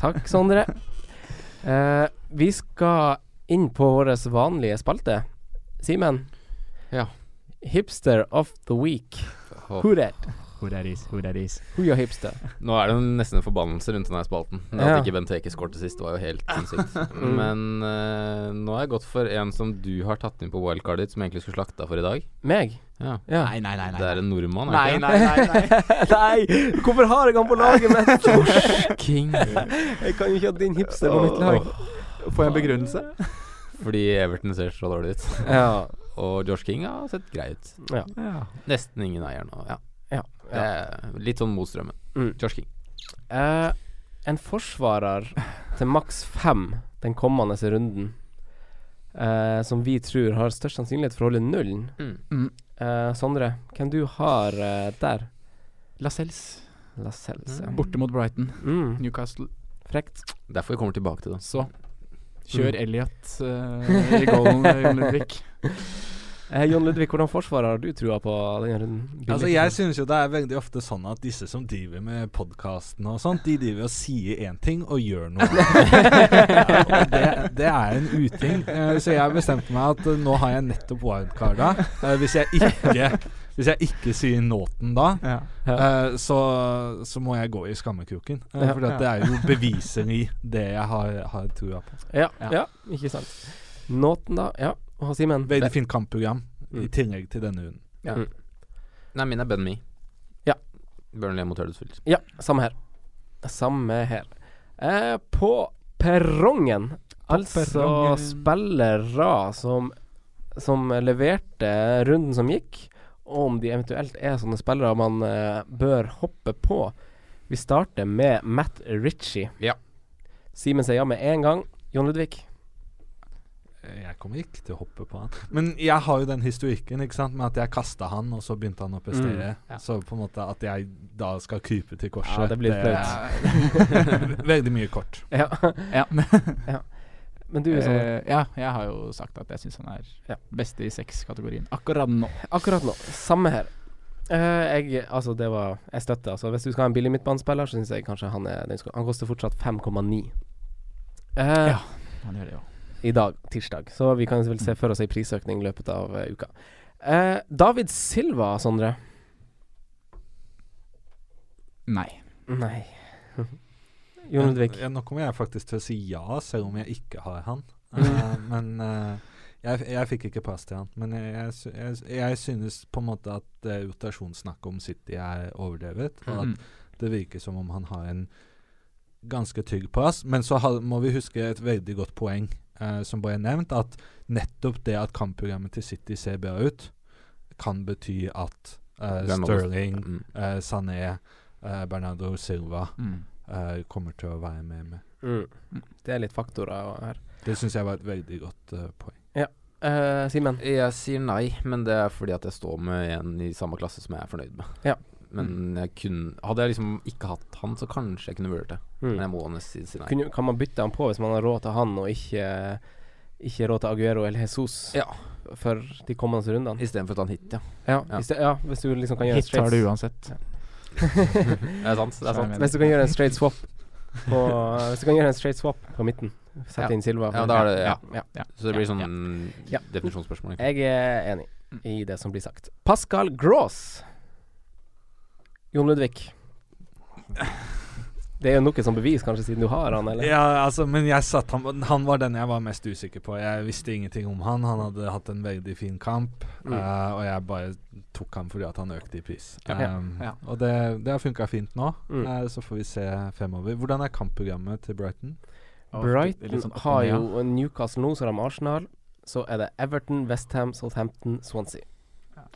Takk, Sondre. Eh, vi skal inn på vår vanlige spalte. Simen. Ja. Hipster of the week. Who that? Who that is, who that is? Who your hipster? nå er det nesten en forbannelse rundt denne spalten. Det Ja. At ikke Benteke skåret sist, var jo helt sinnssykt. Mm. Men uh, nå har jeg gått for en som du har tatt inn på wildcardet ditt, som jeg egentlig skulle slakta for i dag. Meg? Ja. Ja. Nei, nei, nei. Det er en nordmann, Nei, er det nei, nei. nei. Nei! Hvorfor har jeg han på laget mitt? Torsking. King. Jeg kan jo ikke ha din hipster på mitt lag. Får jeg en begrunnelse? Fordi Everton ser så dårlig ut. Ja. Og Josh King har sett grei ut. ja. Ja. Nesten ingen eier nå. Ja. er litt sånn mot strømmen. Mm. Josh King. Eh, en forsvarer til maks fem den kommende runden, eh, som vi tror har størst sannsynlighet for å holde nullen. Mm. Mm. Eh, Sondre, hvem du har eh, der? Lascelles. Lascelles, ja. Borte mot Brighton. Mm. Newcastle. Frekt. Derfor vi kommer tilbake til det. Så kjør Mm. Elliot uh, i goalen, Jon Ludvig. Eh, Jon Ludvig, hvordan forsvarer har du trua på denne runden? Altså, jeg synes jo det er veldig ofte sånn at disse som driver med podkasten og sånt, de driver og sier én ting og gjør noe ja, Og det, det er en uting. Eh, så jeg bestemte meg at eh, nå har jeg nettopp wildcarda. Eh, hvis, jeg ikke, hvis jeg ikke sier Nåten da, Ja. Ja. eh, så, så må jeg gå i skammekroken. Uh, Ja. for det er jo beviselig det jeg har, har trua på. Ja, Ja. ja. ikke sant. Nåten, da. Ja. Og Simen? Veldig fint kampprogram i Mm. tillegg til denne runden. Ja. Mm. Nei, min er Ben Me. Ja. Burnley mot Huddersfield. Ja, samme her. Samme her. Eh, på perrongen, altså perrongen. spillere som, som leverte runden som gikk, og om de eventuelt er sånne spillere man eh, bør hoppe på. Vi starter med Matt Ritchie. Ja. Simen sier ja med en gang. Jon Ludvig? Eh, Jeg kommer ikke til å hoppe på han. Men jeg har jo den historikken ikke sant med at jeg kasta han, og så begynte han å prestere. Mm, ja. Så på en måte at jeg da skal krype til korset Ja, det blir er Veldig mye kort. Ja. Ja. Men du, sånn, Eh, ja, jeg har jo sagt at jeg syns han er Ja. beste i seks-kategorien akkurat nå. akkurat nå. Samme her. Uh, jeg, altså det var Jeg støtter. Altså Hvis du skal ha en billig midtbanespiller, så syns jeg kanskje han er den skal, Han koster fortsatt 5,9 Uh, Ja. Han gjør det jo. I dag, tirsdag. Så vi kan vel se for oss ei prisøkning i løpet av uh, uka. Eh, David Silva, Sondre? Nei. Nei. Jon Ludvig? Nå kommer jeg faktisk til å si ja, selv om jeg ikke har han. Mm. Eh, men jeg, jeg fikk ikke plass til han. Men jeg, jeg, jeg, synes på en måte at uh, rotasjonssnakket om City er overdrevet. Og at Mm. det virker som om han har en ganske trygg plass. Men så har, må vi huske et veldig godt poeng eh, som ble nevnt, at nettopp det at kampprogrammet til City ser bra ut, kan bety at eh, er Sterling, Mm. eh, Sané, eh, Bernardo Silva Mm. eh, kommer til å være med. med. Mm. Det er litt faktorer her. Det syns jeg var et veldig godt eh, poeng. Uh, Simen? Jeg sier nei, men det er fordi at jeg står med en i samme klasse som jeg er fornøyd med. Ja. Men jeg kunne Hadde jeg liksom ikke hatt han, så kanskje jeg kunne vurdert det. Men Mm. jeg må nesten si nei. Kunne, kan man bytte han på hvis man har råd til han, og ikke ikke råd til Aguero eller Jesus Ja. for de kommende rundene? Istedenfor å ta han hit, ja. Ja, Ja. hvis, det, ja, hvis du liksom kan gjøre Hit har du uansett. Det er sant. Det er sant. Hvis du kan gjøre en straight swap på Hvis du kan gjøre en straight swap på midten, sette Ja. inn Silva Ja, da er det Ja. ja. Ja. Så det blir sånn Ja. definisjonsspørsmål. egentlig. Jeg er enig i det som blir sagt. Pascal Gross. Jon Ludvig. Det er jo noe som bevis, kanskje, siden du har han, eller? Ja, altså, men jeg satt han, han var den jeg var mest usikker på. Jeg visste ingenting om han. Han hadde hatt en veldig fin kamp, Mm. uh, og jeg bare tok han fordi at han økte i pris. Ja. Um, Ja. Og det, det har funka fint nå, Mm. Uh, så får vi se fremover. Hvordan er kampprogrammet til Brighton? Brighton sånn har jo Newcastle nå, så har de Arsenal. Så er det Everton, Westham, Southampton, Swansea.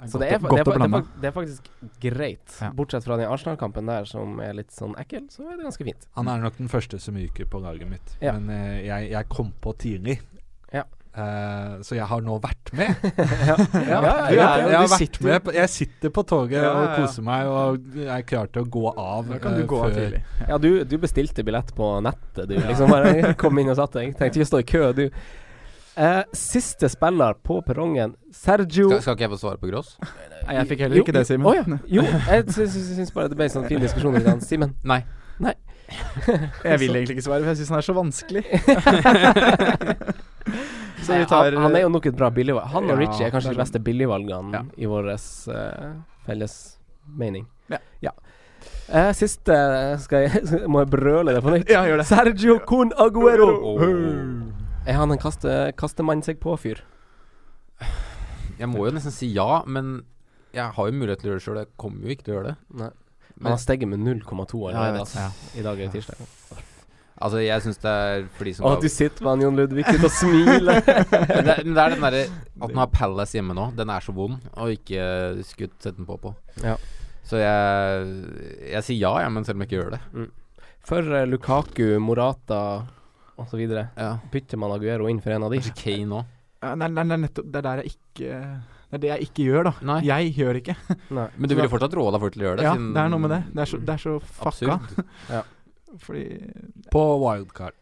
Så det er, det, er, det, er, det er faktisk greit. Ja. Bortsett fra den Arsenal-kampen der som er litt sånn ekkel, så er det ganske fint. Han er nok den første som ryker på laget mitt, Ja. men uh, jeg, jeg kom på tidlig. Ja. Uh, så jeg har nå vært med. ja, ja, Jeg, ja, ja, vært sitter- med på, jeg sitter på toget Ja, og koser meg og er klar til å gå av. Da kan du uh, gå av før- tidlig. Ja, du, du bestilte billett på nettet, du. Liksom bare kom inn og satt deg. Tenkte ikke å stå i kø, du. Eh, siste spiller på perrongen, Sergio Skal, skal ikke jeg få svare på Gross? Nei, jeg fikk heller ikke det, Simen. Å ja. Jo, jeg syns, syns, bare det ble en sånn fin diskusjon. i dag. Simen? Nei. Jeg vil egentlig ikke svare, for jeg syns han er så vanskelig. så vi tar han, han er jo nok et bra billigvalg. Han og Ja, Richie er kanskje er de beste billigvalgene Ja. i vår uh, felles mening. Ja. Eh, siste skal jeg, Må jeg brøle det på nytt? Ja, gjør det. Sergio Con Aguero! Oh. Er han en kaste, kastemann seg på-fyr? Jeg må jo nesten si ja, men jeg har jo mulighet til å gjøre det sjøl. Jeg kommer jo ikke til å gjøre det. Nei. Han har steget med 0,2 Ja, jeg allerede. altså. I dag er det tirsdag. Altså, jeg syns det er for de som Å, du sitter med han Jon Ludvig og smiler. men det, men det er den derre At han har Palace hjemme nå, den er så vond og ikke skutt sette den på på. Ja. Så jeg Jeg sier ja, ja, men selv om jeg ikke gjør det. For eh, Lukaku, Morata osv. Ja. bytter man Aguero inn for en av de. Kanskje Kane òg. Ja, nei, nei, nei, nettopp. Det er der jeg ikke Det er det jeg ikke gjør, da. Nei. Jeg gjør ikke. Nei. Men du vil jo fortsatt råde folk til å gjøre det? Ja, siden- det er noe med det. Det er så, det er så fucka. Absurd. Fordi På wildcard.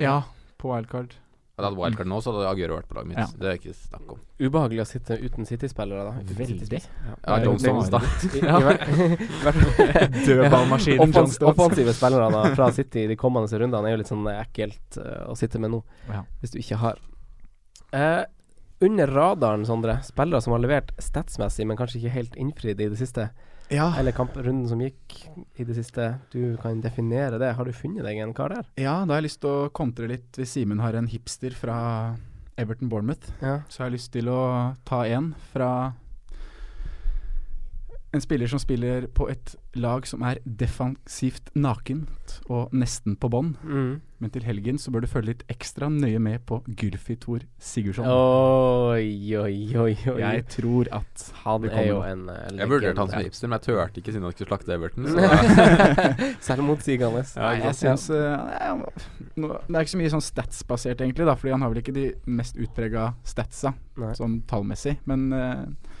Ja, på wildcard. Hadde jeg hatt wildcard nå, så hadde Aguero vært på laget mitt. Ja. Det er ikke snakk om. Ubehagelig å sitte uten City-spillere, da. Veldig. Ja. Ja, Det John jo Stones, da. Dødballmaskinen John Stones. offensive spillere da, fra City de kommende rundene er jo litt sånn ekkelt uh, å sitte med nå, Ja. hvis du ikke har. Uh, under radaren, Sondre, spillere som har levert statsmessig, men kanskje ikke helt innfridd i det siste. Ja, Eller kamprunden som gikk i det siste. Du kan definere det. Har du funnet deg en kar der? ja, da har jeg lyst til å kontre litt hvis Simen har en hipster fra Everton Bournemouth. Ja. Så har jeg lyst til å ta en fra en spiller som spiller på et lag som er defensivt nakent og nesten på bånn. Mm. Men til helgen så bør du følge litt ekstra nøye med på Gylfi Thor Sigurdsson. Oi, oi, oi, oi. Jeg tror at Han er jo en uh, Jeg vurderte han som hipster, men jeg turte ikke siden han skulle slakte Everton. Så Selvmotsigende. Ja, Nei, jeg syns uh, Det er ikke så mye sånn statsbasert, egentlig, da, fordi han har vel ikke de mest utprega statsa Nei. sånn tallmessig. Men eh,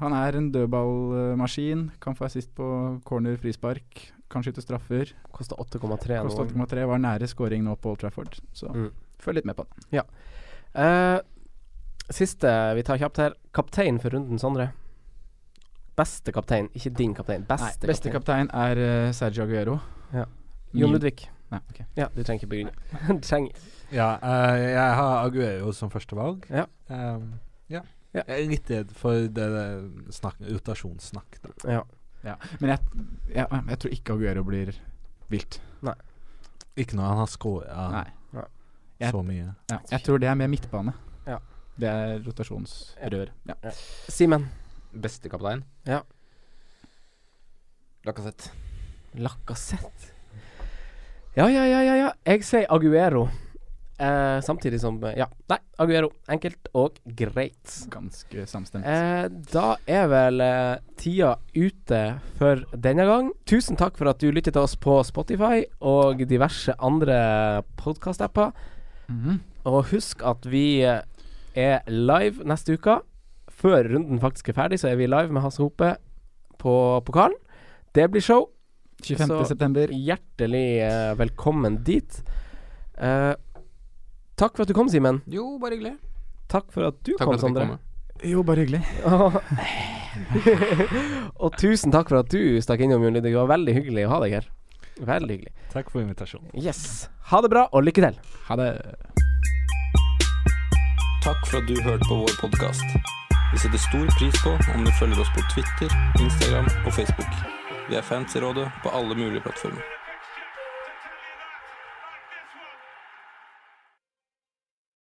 han er en dødballmaskin. Kan få assist på corner, frispark. Kan skyte straffer. Kosta 8,3 nå. Kosta 8,3. Var nære scoring nå på Old Trafford. Så Mm. følg litt med på den. Eh, siste vi tar kjapt her. Kaptein for runden, Sondre. Beste kaptein, ikke din kaptein. Beste, Nei, beste kaptein er uh, Sergio Aguero. Ja. Jon Ludvig. Nei, ok. Ja, du trenger ikke begynne. trenger Ja, uh, jeg har Aguero som førstevalg. Ja. Um, ja. Ja. Jeg er litt redd for det, det snakk, rotasjonssnakk. Da. Ja. Ja. Men jeg, jeg, jeg tror ikke Aguero blir vilt. Ikke når han har scora Nei. Så mye. Ja. Jeg tror det er mer midtbane. Ja. Det er rotasjonsrør. Ja. Simen. beste kaptein? Ja. Lacassette. Lacassette. Ja, ja, ja, ja, ja. Jeg sier Aguero. Eh, samtidig som eh, Ja, nei, Aguero. Enkelt og greit. Ganske samstemt. Eh, da er vel eh, tida ute for denne gang. Tusen takk for at du lyttet til oss på Spotify og diverse andre podkast-apper. Mhm. Og husk at vi eh, er live neste uke. Før runden faktisk er ferdig, så er vi live med Hasse Hope på pokalen. Det blir show. 25. Så- september. Hjertelig eh, velkommen dit. Eh, takk for at du kom, Simen. Jo, bare hyggelig. Takk for at du Takk kom, Sondre. Jo, bare hyggelig. og tusen takk for at du stakk innom, Jon Ludvig. Det var veldig hyggelig å ha deg her. Veldig hyggelig. Takk for invitasjonen. Yes. Ha det bra, og lykke til. Ha det. Takk for at du hørte på vår podkast. Vi setter stor pris på om du følger oss på Twitter, Instagram og Facebook. Vi er fans i rådet på alle mulige plattformer.